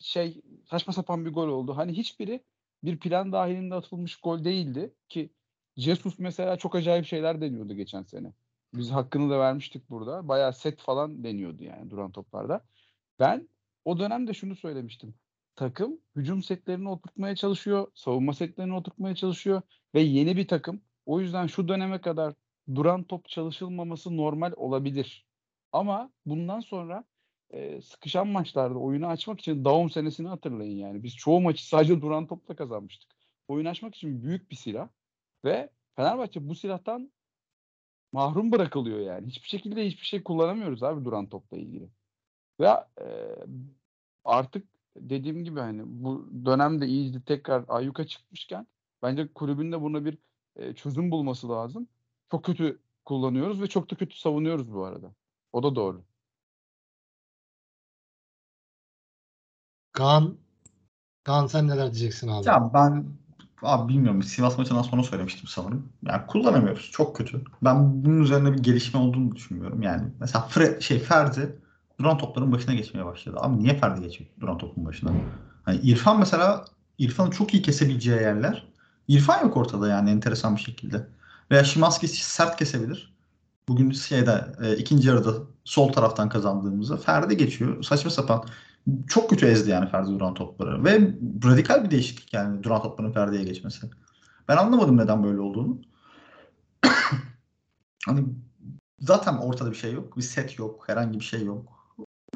şey saçma sapan bir gol oldu. Hani hiçbiri bir plan dahilinde atılmış gol değildi ki Jesus mesela çok acayip şeyler deniyordu geçen sene. Biz hakkını da vermiştik burada. Bayağı set falan deniyordu yani duran toplarda. Ben o dönemde şunu söylemiştim. Takım hücum setlerini oturtmaya çalışıyor, savunma setlerini oturtmaya çalışıyor ve yeni bir takım. O yüzden şu döneme kadar duran top çalışılmaması normal olabilir. Ama bundan sonra e, sıkışan maçlarda oyunu açmak için Daum senesini hatırlayın yani. Biz çoğu maçı sadece duran topla kazanmıştık. Oyun açmak için büyük bir silah ve Fenerbahçe bu silahtan mahrum bırakılıyor yani. Hiçbir şekilde hiçbir şey kullanamıyoruz abi duran topla ilgili. Ve e, artık dediğim gibi hani bu dönemde iyice tekrar ayyuka çıkmışken bence kulübün de buna bir e, çözüm bulması lazım. Çok kötü kullanıyoruz ve çok da kötü savunuyoruz bu arada. O da doğru. Kaan, Kaan sen neler diyeceksin abi? Ya ben abi bilmiyorum Sivas maçından sonra söylemiştim sanırım. Yani kullanamıyoruz. Çok kötü. Ben bunun üzerine bir gelişme olduğunu düşünmüyorum. Yani mesela Fre şey Ferdi duran topların başına geçmeye başladı. Abi niye Ferdi geçiyor duran topun başına? Hani İrfan mesela İrfan'ın çok iyi kesebileceği yerler. İrfan yok ortada yani enteresan bir şekilde. Veya Şimanski sert kesebilir. Bugün şeyde e, ikinci yarıda sol taraftan kazandığımızda Ferdi geçiyor. Saçma sapan. Çok kötü ezdi yani Ferdi duran topları. Ve radikal bir değişiklik yani duran topların Ferdi'ye geçmesi. Ben anlamadım neden böyle olduğunu. hani zaten ortada bir şey yok. Bir set yok. Herhangi bir şey yok.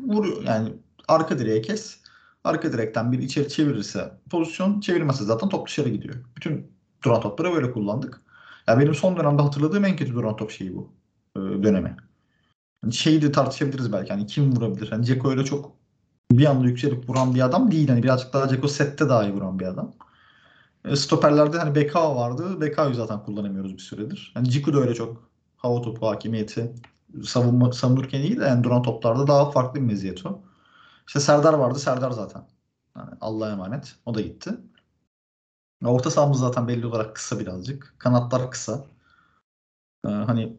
Vuruyor yani arka direğe kes. Arka direkten bir içeri çevirirse pozisyon çevirmezse zaten top dışarı gidiyor. Bütün duran topları böyle kullandık. Ya benim son dönemde hatırladığım en kötü duran top şeyi bu. E, dönemi. Yani şeyi de tartışabiliriz belki. Hani kim vurabilir? Hani Ceko öyle çok bir anda yükselip vuran bir adam değil. Hani birazcık daha Ceko sette daha iyi vuran bir adam. E, stoperlerde hani Beka vardı. Beka'yı zaten kullanamıyoruz bir süredir. Hani Ciku da öyle çok hava topu hakimiyeti savunma, savunurken iyi de yani duran toplarda daha farklı bir meziyet o. İşte Serdar vardı. Serdar zaten. Yani Allah'a emanet. O da gitti. Orta sahamız zaten belli olarak kısa birazcık. Kanatlar kısa. Ee, hani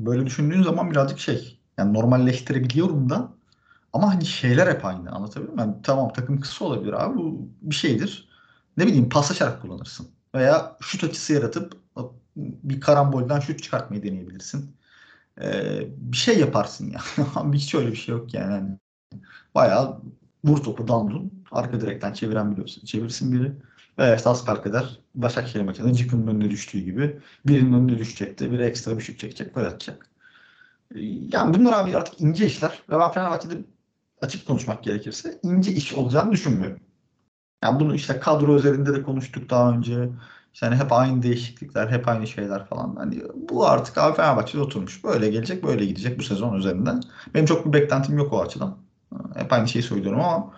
böyle düşündüğün zaman birazcık şey yani normalleştirebiliyorum da ama hani şeyler hep aynı anlatabiliyor muyum? Yani tamam takım kısa olabilir abi bu bir şeydir. Ne bileyim paslaşarak kullanırsın. Veya şut açısı yaratıp bir karambolden şut çıkartmayı deneyebilirsin. Ee, bir şey yaparsın ya. Yani. Hiç öyle bir şey yok yani. yani bayağı vur topu dandun. Arka direkten çeviren biliyorsun. Çevirsin biri. Veya işte asper kadar Başakşehir maçında Cikun'un önüne düştüğü gibi birinin önüne düşecekti. Biri ekstra bir şut çekecek. Böyle atacak. Yani bunlar abi artık ince işler. Ve ben Fenerbahçe'de açık konuşmak gerekirse ince iş olacağını düşünmüyorum. Yani bunu işte kadro üzerinde de konuştuk daha önce. İşte hani hep aynı değişiklikler, hep aynı şeyler falan. Hani bu artık abi Fenerbahçe'de oturmuş. Böyle gelecek, böyle gidecek bu sezon üzerinden. Benim çok bir beklentim yok o açıdan. Hep aynı şeyi söylüyorum ama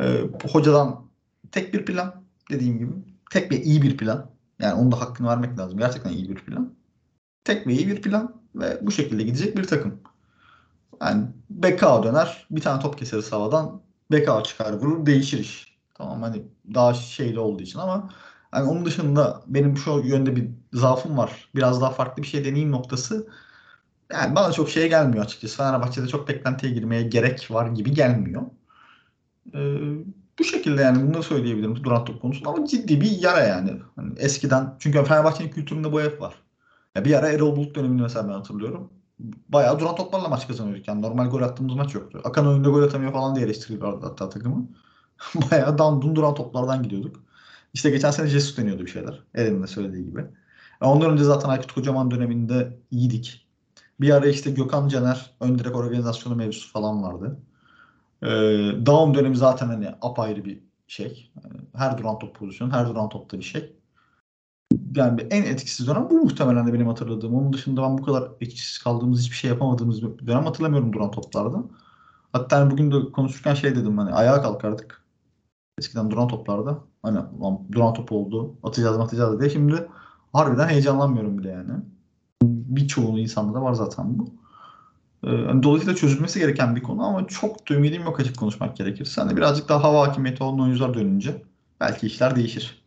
e, hocadan tek bir plan dediğim gibi. Tek ve iyi bir plan. Yani onun da hakkını vermek lazım. Gerçekten iyi bir plan. Tek ve iyi bir plan ve bu şekilde gidecek bir takım. Yani BK döner, bir tane top keseriz havadan. BK çıkar vurur, değişir iş. Tamam hani daha şeyli olduğu için ama hani onun dışında benim şu yönde bir zaafım var. Biraz daha farklı bir şey deneyim noktası. Yani bana çok şeye gelmiyor açıkçası. Fenerbahçe'de çok beklentiye girmeye gerek var gibi gelmiyor. Ee, bu şekilde yani bunu söyleyebilirim duran top konusunda ama ciddi bir yara yani. Hani eskiden çünkü Fenerbahçe'nin kültüründe bu hep var. Ya bir ara Erol Bulut dönemini mesela ben hatırlıyorum. Bayağı duran toplarla maç kazanıyorduk. Yani normal gol attığımız maç yoktu. Akan önünde gol atamıyor falan diye eleştiriliyordu hatta takımı. Bayağı dandun duran toplardan gidiyorduk. İşte geçen sene Jesus deniyordu bir şeyler. Eren'in de söylediği gibi. E, Ondan önce zaten Aykut Kocaman döneminde iyiydik. Bir ara işte Gökhan Caner ön direkt organizasyonu mevzusu falan vardı. Ee, Daum dönemi zaten hani apayrı bir şey. Yani her duran top pozisyonu, her duran topta bir şey. Yani en etkisiz dönem bu muhtemelen de benim hatırladığım. Onun dışında ben bu kadar etkisiz kaldığımız, hiçbir şey yapamadığımız bir dönem hatırlamıyorum duran toplarda. Hatta hani bugün de konuşurken şey dedim hani ayağa kalkardık. Eskiden duran toplarda. Hani duran top oldu. Atacağız mı atacağız diye. Şimdi harbiden heyecanlanmıyorum bile yani. Birçoğu insanda da var zaten bu. Ee, hani dolayısıyla çözülmesi gereken bir konu ama çok da ümidim yok açık konuşmak gerekirse. Hani birazcık daha hava hakimiyeti olan oyuncular dönünce belki işler değişir.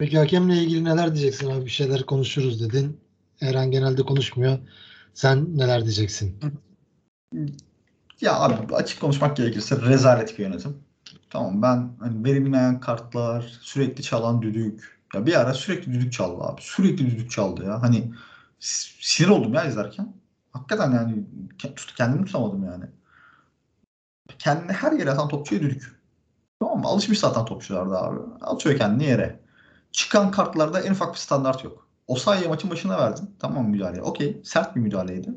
Peki hakemle ilgili neler diyeceksin abi? Bir şeyler konuşuruz dedin. Eren genelde konuşmuyor. Sen neler diyeceksin? Ya abi açık konuşmak gerekirse rezalet bir yönetim. Tamam ben hani verilmeyen kartlar, sürekli çalan düdük. Ya bir ara sürekli düdük çaldı abi. Sürekli düdük çaldı ya. Hani sinir oldum ya izlerken. Hakikaten yani tut, kendimi tutamadım yani. Kendini her yere atan topçuya düdük. Tamam mı? Alışmış zaten topçular da abi. Atıyor kendini yere. Çıkan kartlarda en ufak bir standart yok. O sayıyı maçın başına verdin. Tamam müdahale? Okey. Sert bir müdahaleydi.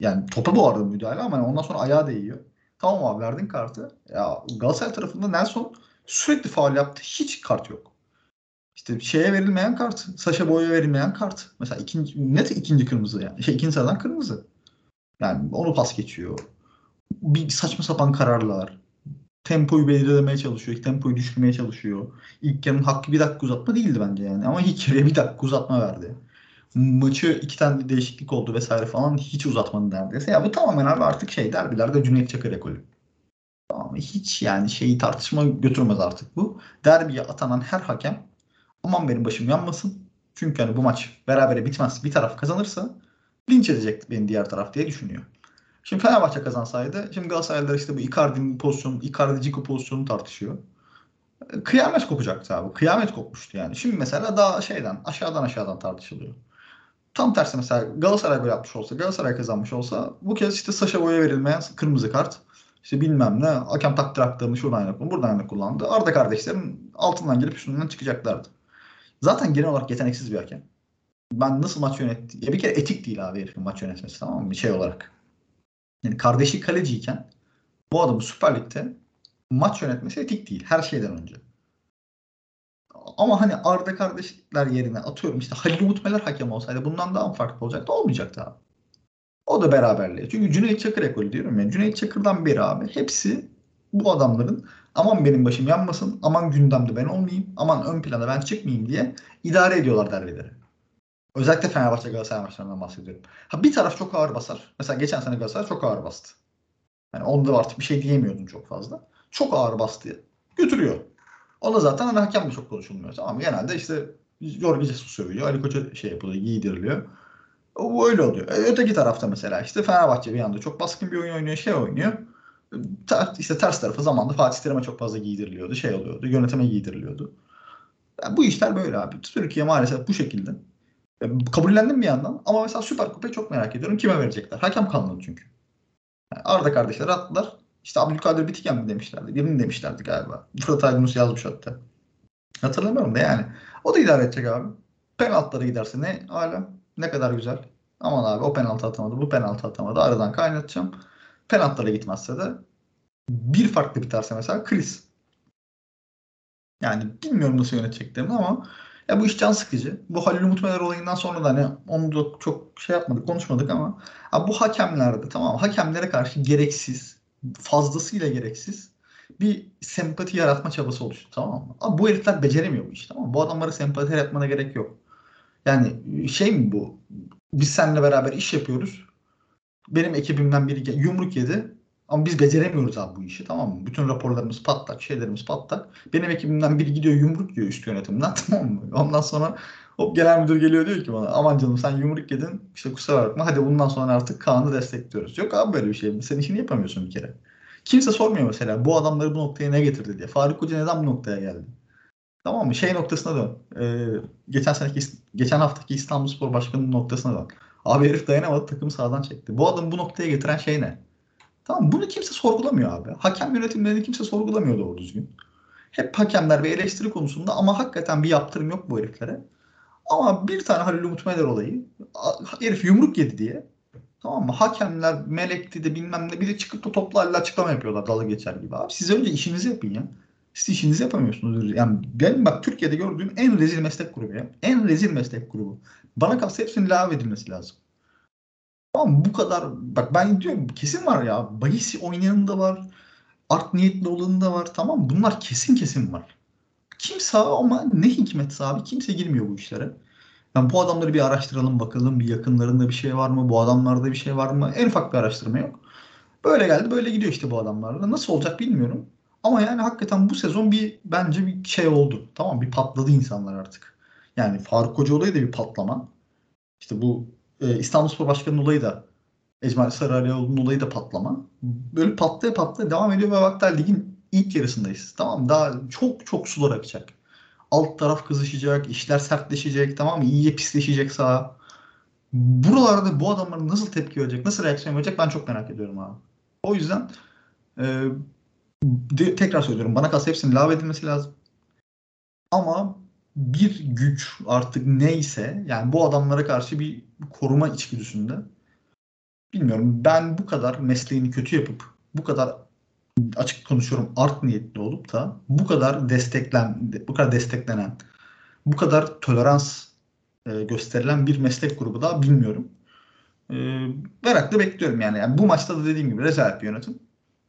Yani topa bu arada müdahale ama yani ondan sonra ayağa değiyor. Tamam abi verdin kartı. Ya Galatasaray tarafında Nelson sürekli faul yaptı. Hiç kart yok. İşte şeye verilmeyen kart. Saşa Boy'a verilmeyen kart. Mesela ikinci, net ikinci kırmızı yani. Şey, ikinci sıradan kırmızı. Yani onu pas geçiyor. Bir saçma sapan kararlar. Tempoyu belirlemeye çalışıyor. Tempoyu düşürmeye çalışıyor. İlk yarının hakkı bir dakika uzatma değildi bence yani. Ama ilk yarıya bir dakika uzatma verdi. Maçı iki tane değişiklik oldu vesaire falan hiç uzatmadı neredeyse. Ya bu tamamen abi artık şey derbilerde Cüneyt Çakır ekolü. Tamam? Hiç yani şeyi tartışma götürmez artık bu. Derbiye atanan her hakem aman benim başım yanmasın. Çünkü hani bu maç berabere bitmez. Bir taraf kazanırsa linç edecek beni diğer taraf diye düşünüyor. Şimdi Fenerbahçe kazansaydı şimdi Galatasaraylılar işte bu Icardi'nin pozisyonu, Icardi Ciku pozisyonu tartışıyor. Kıyamet kopacaktı abi. Kıyamet kopmuştu yani. Şimdi mesela daha şeyden aşağıdan aşağıdan tartışılıyor. Tam tersi mesela Galatasaray gol yapmış olsa, Galatasaray kazanmış olsa bu kez işte Saşa Boy'a verilmeyen kırmızı kart. İşte bilmem ne. Hakem takdir haklarını şuradan kullandı, buradan yana kullandı. Arda kardeşlerin altından gelip üstünden çıkacaklardı. Zaten genel olarak yeteneksiz bir hakem. Ben nasıl maç yönetti? Ya bir kere etik değil abi herifin maç yönetmesi tamam mı? Bir şey olarak. Yani kardeşi kaleciyken bu adamın Süper Lig'de maç yönetmesi etik değil. Her şeyden önce. Ama hani Arda kardeşler yerine atıyorum işte Halil Umut Meler hakem olsaydı bundan daha farklı olacaktı? Olmayacaktı abi. O da beraberliği. Çünkü Cüneyt Çakır ekolü diyorum ya. Cüneyt Çakır'dan beri abi hepsi bu adamların aman benim başım yanmasın, aman gündemde ben olmayayım, aman ön plana ben çıkmayayım diye idare ediyorlar derbileri. Özellikle Fenerbahçe Galatasaray maçlarından bahsediyorum. Ha bir taraf çok ağır basar. Mesela geçen sene Galatasaray çok ağır bastı. Yani onda artık bir şey diyemiyordun çok fazla. Çok ağır bastı. Götürüyor. O da zaten ana hakem de çok konuşulmuyor. Tamam? Genelde işte Jorge Jesus sövüyor. Ali Koç'a şey yapılıyor, giydiriliyor. O öyle oluyor. E, öteki tarafta mesela işte Fenerbahçe bir anda çok baskın bir oyun oynuyor, şey oynuyor. Ter, işte ters tarafı zamanında Fatih Terim'e çok fazla giydiriliyordu, şey oluyordu, yönetime giydiriliyordu. Yani bu işler böyle abi. Türkiye maalesef bu şekilde. E, kabullendim bir yandan ama mesela Süper Kupayı çok merak ediyorum. Kime verecekler? Hakem kalmadı çünkü. Yani Arda kardeşler attılar. İşte Abdülkadir Bitiken mi demişlerdi? Birini demişlerdi galiba. Fırat Aygünus yazmış hatta. Hatırlamıyorum da yani. O da idare edecek abi. Penaltılara giderse ne alem. Ne kadar güzel. Aman abi o penaltı atamadı, bu penaltı atamadı. Aradan kaynatacağım. Penaltılara gitmezse de bir farklı biterse mesela kriz. Yani bilmiyorum nasıl yöneteceklerini ama ya bu iş can sıkıcı. Bu Halil Umut Meler olayından sonra da hani onu da çok şey yapmadık, konuşmadık ama ya bu hakemlerde tamam? Hakemlere karşı gereksiz, fazlasıyla gereksiz bir sempati yaratma çabası oluştu tamam mı? Ama bu herifler beceremiyor bu işi tamam mı? Bu adamlara sempati yaratmana gerek yok. Yani şey mi bu? Biz seninle beraber iş yapıyoruz. Benim ekibimden biri yumruk yedi. Ama biz beceremiyoruz abi bu işi tamam mı? Bütün raporlarımız patlak, şeylerimiz patlak. Benim ekibimden biri gidiyor yumruk yiyor üst yönetimden tamam mı? Ondan sonra o genel müdür geliyor diyor ki bana aman canım sen yumruk yedin işte kusura bakma hadi bundan sonra artık Kaan'ı destekliyoruz. Yok abi böyle bir şey. Sen işini yapamıyorsun bir kere. Kimse sormuyor mesela bu adamları bu noktaya ne getirdi diye. Faruk Hoca neden bu noktaya geldi? Tamam mı? Şey noktasına dön. Ee, geçen seneki geçen haftaki İstanbulspor Başkanı'nın noktasına dön. Abi herif dayanamadı takım sağdan çekti. Bu adamı bu noktaya getiren şey ne? Tamam bunu kimse sorgulamıyor abi. Hakem yönetimlerini kimse sorgulamıyor doğru düzgün. hep hakemler bir eleştiri konusunda ama hakikaten bir yaptırım yok bu heriflere. Ama bir tane Halil Umut Meler olayı herif yumruk yedi diye tamam mı? Hakemler melekti de bilmem ne bir de çıkıp da toplu açıklama yapıyorlar dalga geçer gibi. Abi siz önce işinizi yapın ya. Siz işinizi yapamıyorsunuz. Yani benim bak Türkiye'de gördüğüm en rezil meslek grubu ya. En rezil meslek grubu. Bana kalsa hepsinin edilmesi lazım. Tamam bu kadar bak ben diyorum kesin var ya. Bahis oynayanı da var. Art niyetli olanı da var. Tamam bunlar kesin kesin var. Kimse ama ne hikmetse abi kimse girmiyor bu işlere. Yani bu adamları bir araştıralım bakalım bir yakınlarında bir şey var mı? Bu adamlarda bir şey var mı? En ufak bir araştırma yok. Böyle geldi böyle gidiyor işte bu adamlarla. Nasıl olacak bilmiyorum. Ama yani hakikaten bu sezon bir bence bir şey oldu. Tamam bir patladı insanlar artık. Yani Faruk Hoca olayı da bir patlama. İşte bu e, İstanbulspor Başkanı'nın olayı da Ecmal Sarıalioğlu'nun olayı da patlama. Böyle patlaya patlaya devam ediyor ve hatta ligin ilk yarısındayız. Tamam daha çok çok sular akacak. Alt taraf kızışacak, işler sertleşecek, tamam mı? Pisleşecek saha. Buralarda bu adamlar nasıl tepki verecek, nasıl reaksiyon verecek ben çok merak ediyorum abi. O yüzden e, de, tekrar söylüyorum bana kalsa hepsinin lave edilmesi lazım. Ama bir güç artık neyse yani bu adamlara karşı bir koruma içgüdüsünde bilmiyorum ben bu kadar mesleğini kötü yapıp bu kadar açık konuşuyorum art niyetli olup da bu kadar desteklen bu kadar desteklenen bu kadar tolerans e, gösterilen bir meslek grubu daha bilmiyorum. E, merakla bekliyorum yani. yani. Bu maçta da dediğim gibi rezalet bir yönetim.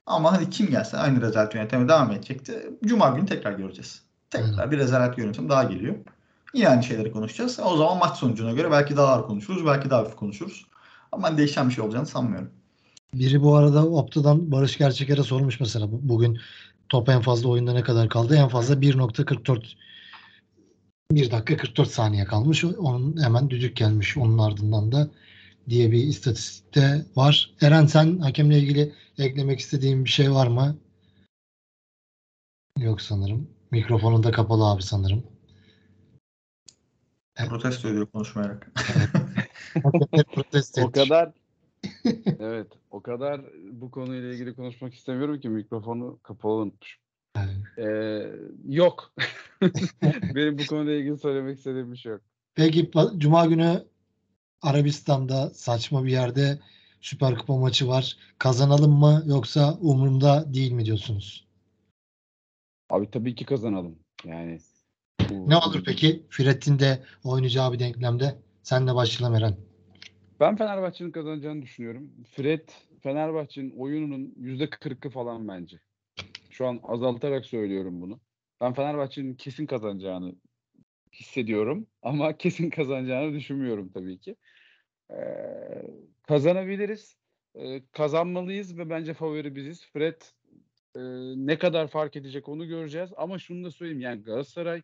Ama hani kim gelse aynı rezalet yönetime devam edecekti. Cuma günü tekrar göreceğiz. Tekrar bir rezalet yönetim daha geliyor. Yine aynı şeyleri konuşacağız. O zaman maç sonucuna göre belki daha ağır konuşuruz, belki daha hafif konuşuruz. Ama ben değişen bir şey olacağını sanmıyorum. Biri bu arada Opta'dan Barış Gerçeker'e sormuş mesela bu- bugün top en fazla oyunda ne kadar kaldı? En fazla 1.44 1 dakika 44 saniye kalmış. Onun hemen düdük gelmiş onun ardından da diye bir istatistikte var. Eren sen hakemle ilgili eklemek istediğin bir şey var mı? Yok sanırım. Mikrofonun da kapalı abi sanırım. Evet. Protesto ediyor konuşmayarak. Protesto O kadar evet o kadar bu konuyla ilgili konuşmak istemiyorum ki mikrofonu kapalı unutmuşum. Ee, yok. Benim bu konuyla ilgili söylemek istediğim bir şey yok. Peki Cuma günü Arabistan'da saçma bir yerde Süper Kupa maçı var. Kazanalım mı yoksa umurumda değil mi diyorsunuz? Abi tabii ki kazanalım. Yani bu- Ne olur peki Fred'in de oynayacağı bir denklemde? Senle başlayalım Eren. Ben Fenerbahçe'nin kazanacağını düşünüyorum. Fred Fenerbahçe'nin oyununun %40'ı falan bence. Şu an azaltarak söylüyorum bunu. Ben Fenerbahçe'nin kesin kazanacağını hissediyorum ama kesin kazanacağını düşünmüyorum tabii ki. Ee, kazanabiliriz. Ee, kazanmalıyız ve bence favori biziz. Fred e, ne kadar fark edecek onu göreceğiz. Ama şunu da söyleyeyim yani Galatasaray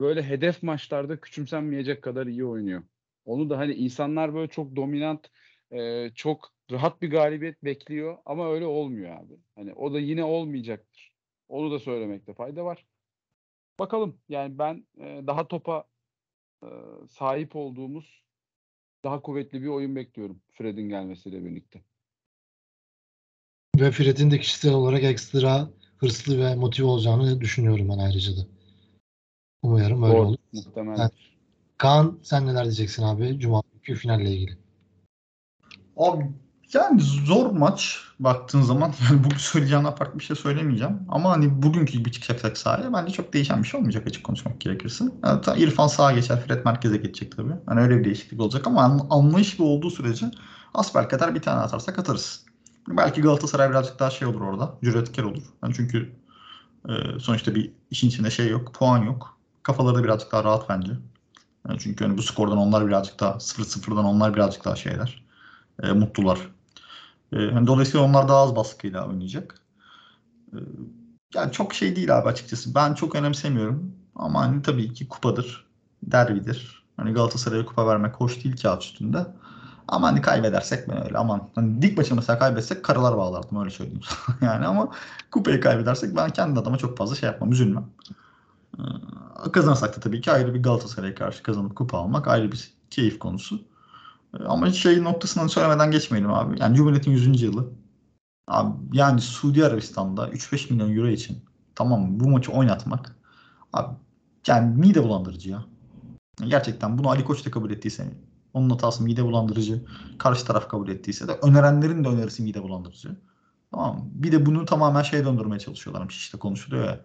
böyle hedef maçlarda küçümsenmeyecek kadar iyi oynuyor. Onu da hani insanlar böyle çok dominant, e, çok rahat bir galibiyet bekliyor ama öyle olmuyor abi. Hani o da yine olmayacaktır. Onu da söylemekte fayda var. Bakalım yani ben e, daha topa e, sahip olduğumuz daha kuvvetli bir oyun bekliyorum Fred'in gelmesiyle birlikte. Ve Fred'in de kişisel olarak ekstra hırslı ve motive olacağını düşünüyorum ben ayrıca da. Umarım öyle Doğru, olur. muhtemelen. Evet. Kaan sen neler diyeceksin abi Cuma günkü finalle ilgili? Abi yani zor maç baktığın zaman yani bu söyleyeceğimden farklı bir şey söylemeyeceğim. Ama hani bugünkü gibi çıkacaksak sahaya bence çok değişen bir şey olmayacak açık konuşmak gerekirse. Yani İrfan sağa geçer, Fred merkeze geçecek tabii. Hani öyle bir değişiklik olacak ama an- anlayışlı olduğu sürece asbelkader bir tane atarsak atarız. Belki Galatasaray birazcık daha şey olur orada. Cüretkar olur. Yani çünkü e, sonuçta bir işin içinde şey yok, puan yok. Kafaları da birazcık daha rahat bence. Yani çünkü hani bu skordan onlar birazcık daha 0-0'dan onlar birazcık daha şeyler. E, mutlular. E, hani dolayısıyla onlar daha az baskıyla oynayacak. E, yani çok şey değil abi açıkçası. Ben çok önemsemiyorum. Ama hani tabii ki kupadır. Derbidir. Hani Galatasaray'a kupa vermek hoş değil kağıt üstünde. Ama hani kaybedersek ben öyle aman. Hani dik maçı mesela kaybetsek karalar bağlardım öyle söyleyeyim yani ama kupayı kaybedersek ben kendi adıma çok fazla şey yapmam, üzülmem. Ee, kazanırsak da tabii ki ayrı bir Galatasaray'a karşı kazanıp kupa almak ayrı bir keyif konusu. Ee, Ama şey noktasından söylemeden geçmeyelim abi. Yani Cumhuriyet'in 100. yılı. Abi yani Suudi Arabistan'da 3-5 milyon euro için Tamam? Bu maçı oynatmak. Abi yani mide bulandırıcı ya. Gerçekten bunu Ali Koç da kabul ettiyse onun hatası mide bulandırıcı. Karşı taraf kabul ettiyse de önerenlerin de önerisi mide bulandırıcı. Tamam? Bir de bunu tamamen şey döndürmeye çalışıyorlarmış. işte konuşuluyor ya.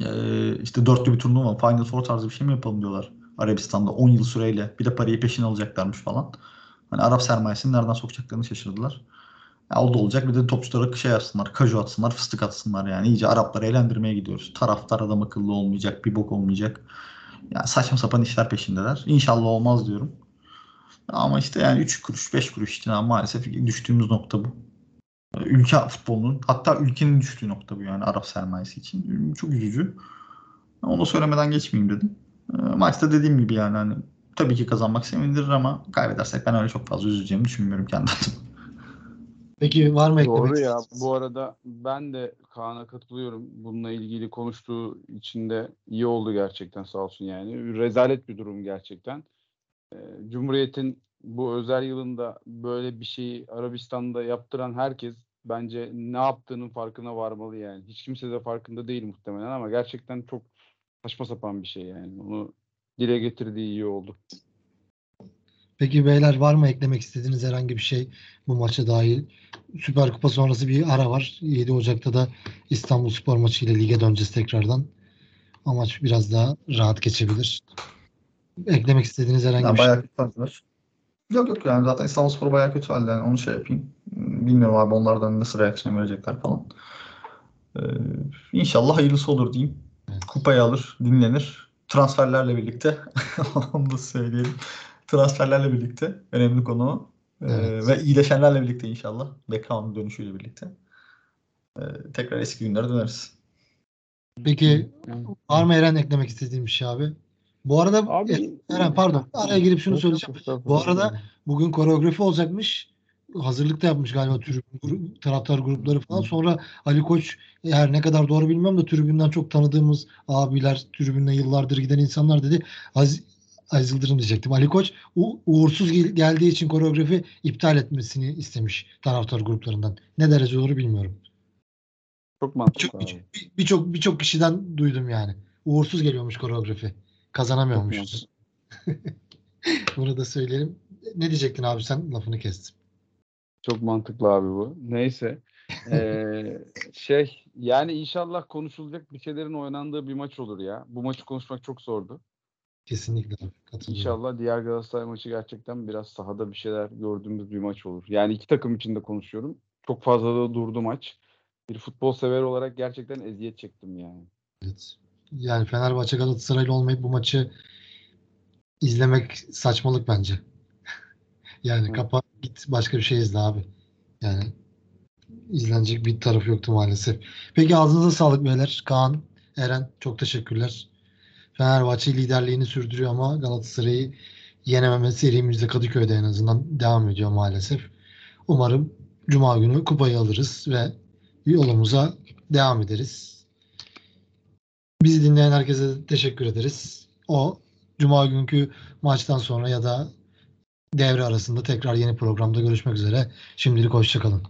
Ee, işte dörtlü bir turnuva Final Four tarzı bir şey mi yapalım diyorlar. Arabistan'da 10 yıl süreyle bir de parayı peşin alacaklarmış falan. Hani Arap sermayesini nereden sokacaklarını şaşırdılar. Ya o da olacak bir de topçulara şey atsınlar, kaju atsınlar, fıstık atsınlar yani. iyice Arapları eğlendirmeye gidiyoruz. Taraftar adam akıllı olmayacak, bir bok olmayacak. Yani saçma sapan işler peşindeler. İnşallah olmaz diyorum. Ama işte yani 3 kuruş, 5 kuruş için ama maalesef düştüğümüz nokta bu. Ülke futbolunun hatta ülkenin düştüğü nokta bu yani Arap sermayesi için. Çok üzücü. Onu da söylemeden geçmeyeyim dedim. E, Maçta dediğim gibi yani hani tabii ki kazanmak sevindirir ama kaybedersek ben öyle çok fazla üzüleceğimi düşünmüyorum kendi adıma. Peki var mı eklemek Doğru ya. Bu arada ben de Kaan'a katılıyorum. Bununla ilgili konuştuğu için de iyi oldu gerçekten sağ olsun yani. Rezalet bir durum gerçekten. Ee, Cumhuriyet'in bu özel yılında böyle bir şeyi Arabistan'da yaptıran herkes bence ne yaptığının farkına varmalı yani. Hiç kimse de farkında değil muhtemelen ama gerçekten çok saçma sapan bir şey yani. Onu dile getirdiği iyi oldu. Peki beyler var mı eklemek istediğiniz herhangi bir şey bu maça dahil? Süper Kupa sonrası bir ara var. 7 Ocak'ta da İstanbul Spor maçı ile lige döneceğiz tekrardan. O maç biraz daha rahat geçebilir. Eklemek istediğiniz herhangi Yani bir şey? bayağı kötü. Yok yok yani zaten İstanbulspor bayağı kötü halde. Yani onu şey yapayım. Bilmiyorum abi onlardan nasıl reaksiyon verecekler falan. Ee, inşallah hayırlısı olur diyeyim. Evet. Kupayı alır, dinlenir. Transferlerle birlikte onu da söyleyelim. Transferlerle birlikte önemli konu. Ee, Evet. ve iyileşenlerle birlikte inşallah. Beckham'ın dönüşüyle birlikte. Ee, tekrar eski günlere döneriz. Peki var mı Eren eklemek istediğim bir şey abi? Bu arada Abi Eren pardon araya girip şunu söyleyeceğim. Bu arada bugün koreografi olacakmış. Hazırlık da yapmış galiba tribün, taraftar grupları falan. Sonra Ali Koç her ne kadar doğru bilmem de tribünden çok tanıdığımız abiler, tribünle yıllardır giden insanlar dedi. Az, Aziz Yıldırım diyecektim. Ali Koç u- uğursuz gel- geldiği için koreografi iptal etmesini istemiş taraftar gruplarından. Ne derece doğru bilmiyorum. Çok mantıklı Çok- abi. Bir- Birçok birçok kişiden duydum yani. Uğursuz geliyormuş koreografi. Kazanamıyormuşuz. Bunu da söyleyelim. Ne diyecektin abi sen? Lafını kestim. Çok mantıklı abi bu. Neyse. Ee, şey yani inşallah konuşulacak bir şeylerin oynandığı bir maç olur ya. Bu maçı konuşmak çok zordu. Kesinlikle abi. Katılıyorum. İnşallah diğer Galatasaray maçı gerçekten biraz sahada bir şeyler gördüğümüz bir maç olur. Yani iki takım için de konuşuyorum. Çok fazla da durdu maç. Bir futbol sever olarak gerçekten eziyet çektim yani. Evet. Yani Fenerbahçe Galatasaraylı olmayıp bu maçı izlemek saçmalık bence. yani Evet. kapa git başka bir şey izle abi. Yani izlenecek bir tarafı yoktu maalesef. Peki ağzınıza sağlık beyler. Kaan, Eren çok teşekkürler. Fenerbahçe liderliğini sürdürüyor ama Galatasaray'ı yenememe serimizde Kadıköy'de en azından devam ediyor maalesef. Umarım Cuma günü kupayı alırız ve yolumuza devam ederiz. Bizi dinleyen herkese teşekkür ederiz. O Cuma günkü maçtan sonra ya da devre arasında tekrar yeni programda görüşmek üzere. Şimdilik hoşçakalın.